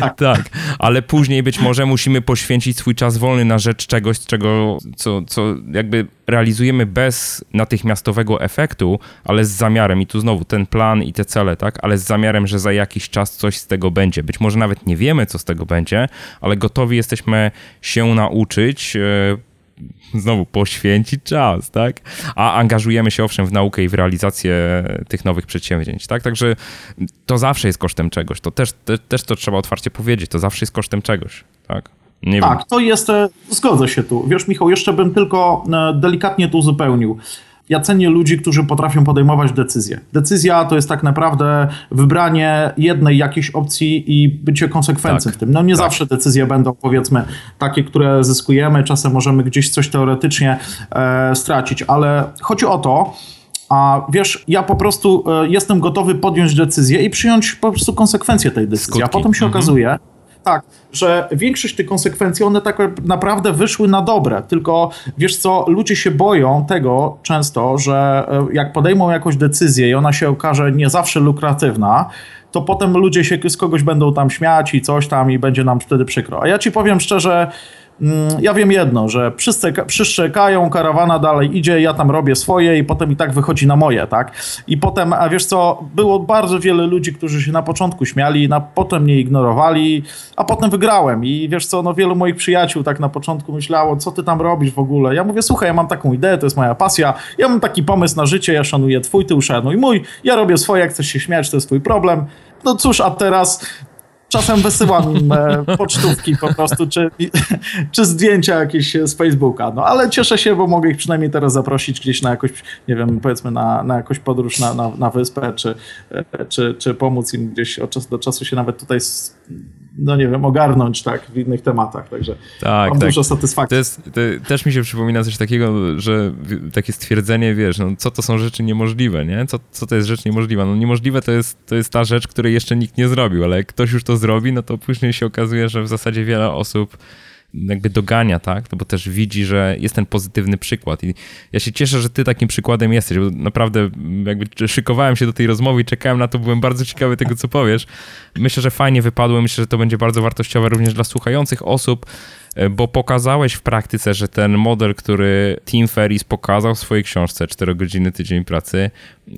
Tak. tak. Ale później być może musimy poświęcić swój czas wolny na rzecz czegoś, czego, co, co jakby realizujemy bez natychmiastowego efektu, ale z zamiarem i tu znowu ten plan i te cele, tak? Ale z zamiarem, że za jakiś czas coś z tego będzie. Być może nawet nie wiemy, co z tego będzie, ale gotowi jesteśmy się nauczyć e, znowu poświęcić czas, tak? A angażujemy się owszem w naukę i w realizację tych nowych przedsięwzięć, tak? Także to zawsze jest kosztem czegoś. To też, te, też to trzeba otwarcie powiedzieć. To zawsze jest kosztem czegoś, tak? Nie tak, wiem. to jest, e, zgodzę się tu. Wiesz, Michał, jeszcze bym tylko e, delikatnie tu uzupełnił. Ja cenię ludzi, którzy potrafią podejmować decyzje. Decyzja to jest tak naprawdę wybranie jednej jakiejś opcji i bycie konsekwencją tak, w tym. No nie tak. zawsze decyzje będą powiedzmy takie, które zyskujemy, czasem możemy gdzieś coś teoretycznie e, stracić, ale chodzi o to, a wiesz, ja po prostu e, jestem gotowy podjąć decyzję i przyjąć po prostu konsekwencje tej decyzji. Skutki. A potem się mhm. okazuje, tak, że większość tych konsekwencji, one tak naprawdę wyszły na dobre, tylko wiesz co, ludzie się boją tego często, że e, jak podejmą jakąś decyzję i ona się okaże nie zawsze lukratywna, to potem ludzie się z kogoś będą tam śmiać i coś tam i będzie nam wtedy przykro. A ja ci powiem szczerze, ja wiem jedno, że przyszczekają, karawana dalej idzie, ja tam robię swoje i potem i tak wychodzi na moje, tak? I potem, a wiesz co, było bardzo wiele ludzi, którzy się na początku śmiali, na, potem mnie ignorowali, a potem wygrałem i wiesz co, no wielu moich przyjaciół tak na początku myślało, co ty tam robisz w ogóle? Ja mówię, słuchaj, ja mam taką ideę, to jest moja pasja, ja mam taki pomysł na życie, ja szanuję twój, ty uszanuj mój, ja robię swoje, jak chcesz się śmiać, to jest twój problem. No cóż, a teraz czasem wysyłam im e, pocztówki po prostu, czy, czy zdjęcia jakieś z Facebooka. No ale cieszę się, bo mogę ich przynajmniej teraz zaprosić gdzieś na jakąś, nie wiem, powiedzmy na, na jakąś podróż na, na, na wyspę, czy, e, czy, czy pomóc im gdzieś od czasu do czasu się nawet tutaj no nie wiem, ogarnąć tak w innych tematach, także tak, mam tak. dużo satysfakcji. To jest, to też mi się przypomina coś takiego, że takie stwierdzenie, wiesz, no co to są rzeczy niemożliwe, nie? Co, co to jest rzecz niemożliwa? No niemożliwe to jest, to jest ta rzecz, której jeszcze nikt nie zrobił, ale jak ktoś już to zrobi, no to później się okazuje, że w zasadzie wiele osób jakby dogania, tak? Bo też widzi, że jest ten pozytywny przykład. I ja się cieszę, że ty takim przykładem jesteś, bo naprawdę jakby szykowałem się do tej rozmowy i czekałem na to, byłem bardzo ciekawy tego, co powiesz. Myślę, że fajnie wypadło, myślę, że to będzie bardzo wartościowe również dla słuchających osób, E, bo pokazałeś w praktyce, że ten model, który Tim Ferris pokazał w swojej książce 4 godziny tydzień pracy,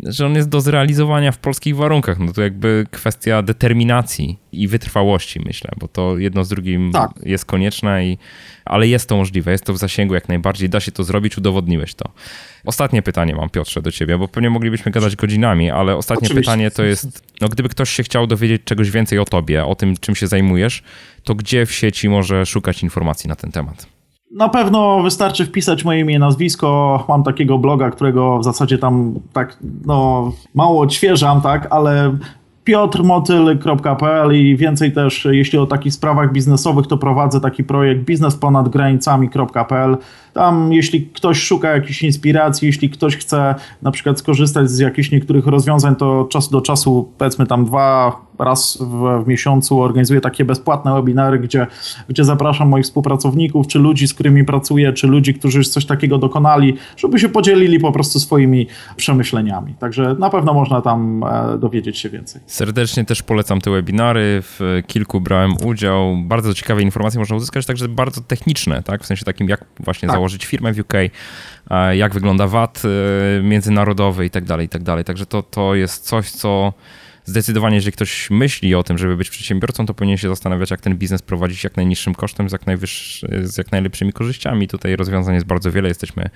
że on jest do zrealizowania w polskich warunkach. No to jakby kwestia determinacji i wytrwałości, myślę, bo to jedno z drugim tak. jest konieczne, i, ale jest to możliwe, jest to w zasięgu jak najbardziej, da się to zrobić, udowodniłeś to. Ostatnie pytanie mam, Piotrze, do ciebie, bo pewnie moglibyśmy gadać godzinami, ale ostatnie Oczywiście. pytanie to jest, no gdyby ktoś się chciał dowiedzieć czegoś więcej o tobie, o tym, czym się zajmujesz, to gdzie w sieci może szukać informacji na ten temat? Na pewno wystarczy wpisać moje imię i nazwisko. Mam takiego bloga, którego w zasadzie tam tak no, mało odświeżam, tak, ale piotrmotyl.pl i więcej też, jeśli o takich sprawach biznesowych, to prowadzę taki projekt biznesponadgranicami.pl. Tam, jeśli ktoś szuka jakiejś inspiracji, jeśli ktoś chce na przykład skorzystać z jakichś niektórych rozwiązań, to od czasu do czasu, powiedzmy tam dwa, raz w, w, miesiącu organizuję takie bezpłatne webinary, gdzie, gdzie zapraszam moich współpracowników, czy ludzi, z którymi pracuję, czy ludzi, którzy już coś takiego dokonali, żeby się podzielili po prostu swoimi przemyśleniami. Także na pewno można tam e, dowiedzieć się więcej. Serdecznie też polecam te webinary. W kilku brałem udział. Bardzo ciekawe informacje można uzyskać, także bardzo techniczne, tak? W sensie takim, jak właśnie tak. założyć firmę w UK, jak wygląda VAT e, międzynarodowy i tak dalej, i tak dalej. Także to, to jest coś, co zdecydowanie, jeżeli ktoś myśli o tym, żeby być przedsiębiorcą, to powinien się zastanawiać, jak ten biznes prowadzić jak najniższym kosztem, z jak, z jak najlepszymi korzyściami. Tutaj rozwiązań jest bardzo wiele. Jesteśmy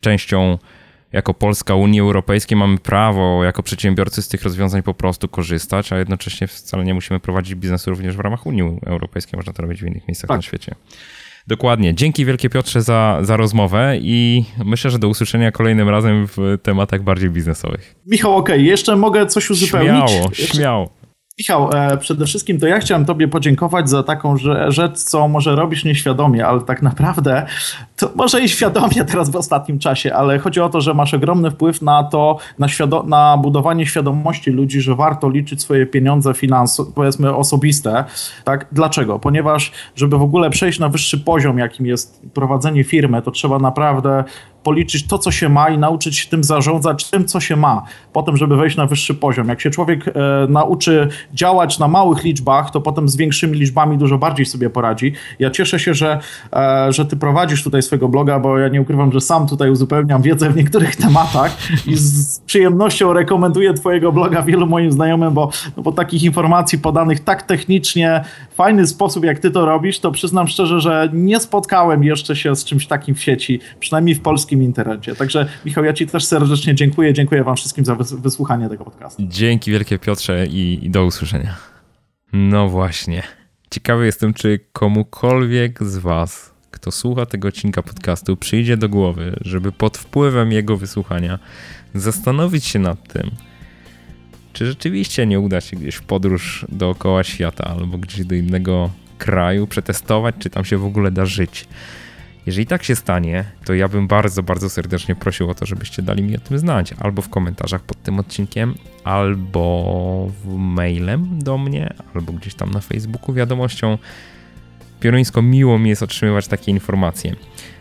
częścią jako Polska Unii Europejskiej mamy prawo jako przedsiębiorcy z tych rozwiązań po prostu korzystać, a jednocześnie wcale nie musimy prowadzić biznesu również w ramach Unii Europejskiej. Można to robić w innych miejscach tak. na świecie. Dokładnie. Dzięki wielkie Piotrze za, za rozmowę i myślę, że do usłyszenia kolejnym razem w tematach bardziej biznesowych. Michał, okej, okay. jeszcze mogę coś uzupełnić? Śmiało, śmiało. Michał, e, przede wszystkim to ja chciałem Tobie podziękować za taką rzecz, co może robisz nieświadomie, ale tak naprawdę to może i świadomie teraz w ostatnim czasie, ale chodzi o to, że masz ogromny wpływ na to, na, na budowanie świadomości ludzi, że warto liczyć swoje pieniądze finansowe, powiedzmy osobiste. Tak? Dlaczego? Ponieważ, żeby w ogóle przejść na wyższy poziom, jakim jest prowadzenie firmy, to trzeba naprawdę policzyć to, co się ma i nauczyć się tym zarządzać, tym, co się ma, potem, żeby wejść na wyższy poziom. Jak się człowiek e, nauczy działać na małych liczbach, to potem z większymi liczbami dużo bardziej sobie poradzi. Ja cieszę się, że, e, że ty prowadzisz tutaj swojego bloga, bo ja nie ukrywam, że sam tutaj uzupełniam wiedzę w niektórych tematach i z przyjemnością rekomenduję twojego bloga wielu moim znajomym, bo, no bo takich informacji podanych tak technicznie, fajny sposób, jak ty to robisz, to przyznam szczerze, że nie spotkałem jeszcze się z czymś takim w sieci, przynajmniej w polskim internecie. Także Michał, ja ci też serdecznie dziękuję. Dziękuję wam wszystkim za wysłuchanie tego podcastu. Dzięki wielkie Piotrze i, i do usłyszenia. No właśnie. Ciekawy jestem, czy komukolwiek z was, kto słucha tego odcinka podcastu, przyjdzie do głowy, żeby pod wpływem jego wysłuchania zastanowić się nad tym, czy rzeczywiście nie uda się gdzieś w podróż dookoła świata albo gdzieś do innego kraju, przetestować, czy tam się w ogóle da żyć. Jeżeli tak się stanie, to ja bym bardzo, bardzo serdecznie prosił o to, żebyście dali mi o tym znać. Albo w komentarzach pod tym odcinkiem, albo mailem do mnie, albo gdzieś tam na Facebooku wiadomością. Pioruńsko miło mi jest otrzymywać takie informacje.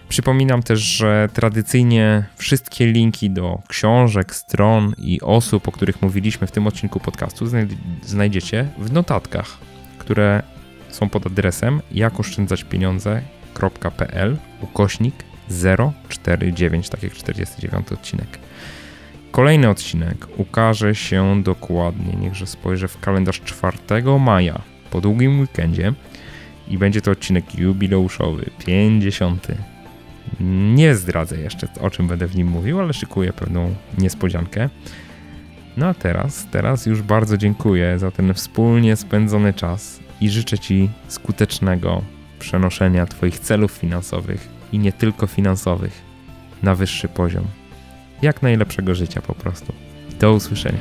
Przypominam też, że tradycyjnie wszystkie linki do książek, stron i osób, o których mówiliśmy w tym odcinku podcastu, znajdziecie w notatkach, które są pod adresem jakoszczędzaćpieniądze.pl ukośnik 049, tak jak 49 odcinek. Kolejny odcinek ukaże się dokładnie, niechże spojrzę w kalendarz 4 maja po długim weekendzie i będzie to odcinek jubileuszowy, 50. Nie zdradzę jeszcze, o czym będę w nim mówił, ale szykuję pewną niespodziankę. No a teraz, teraz już bardzo dziękuję za ten wspólnie spędzony czas i życzę Ci skutecznego przenoszenia Twoich celów finansowych i nie tylko finansowych na wyższy poziom. Jak najlepszego życia po prostu. Do usłyszenia.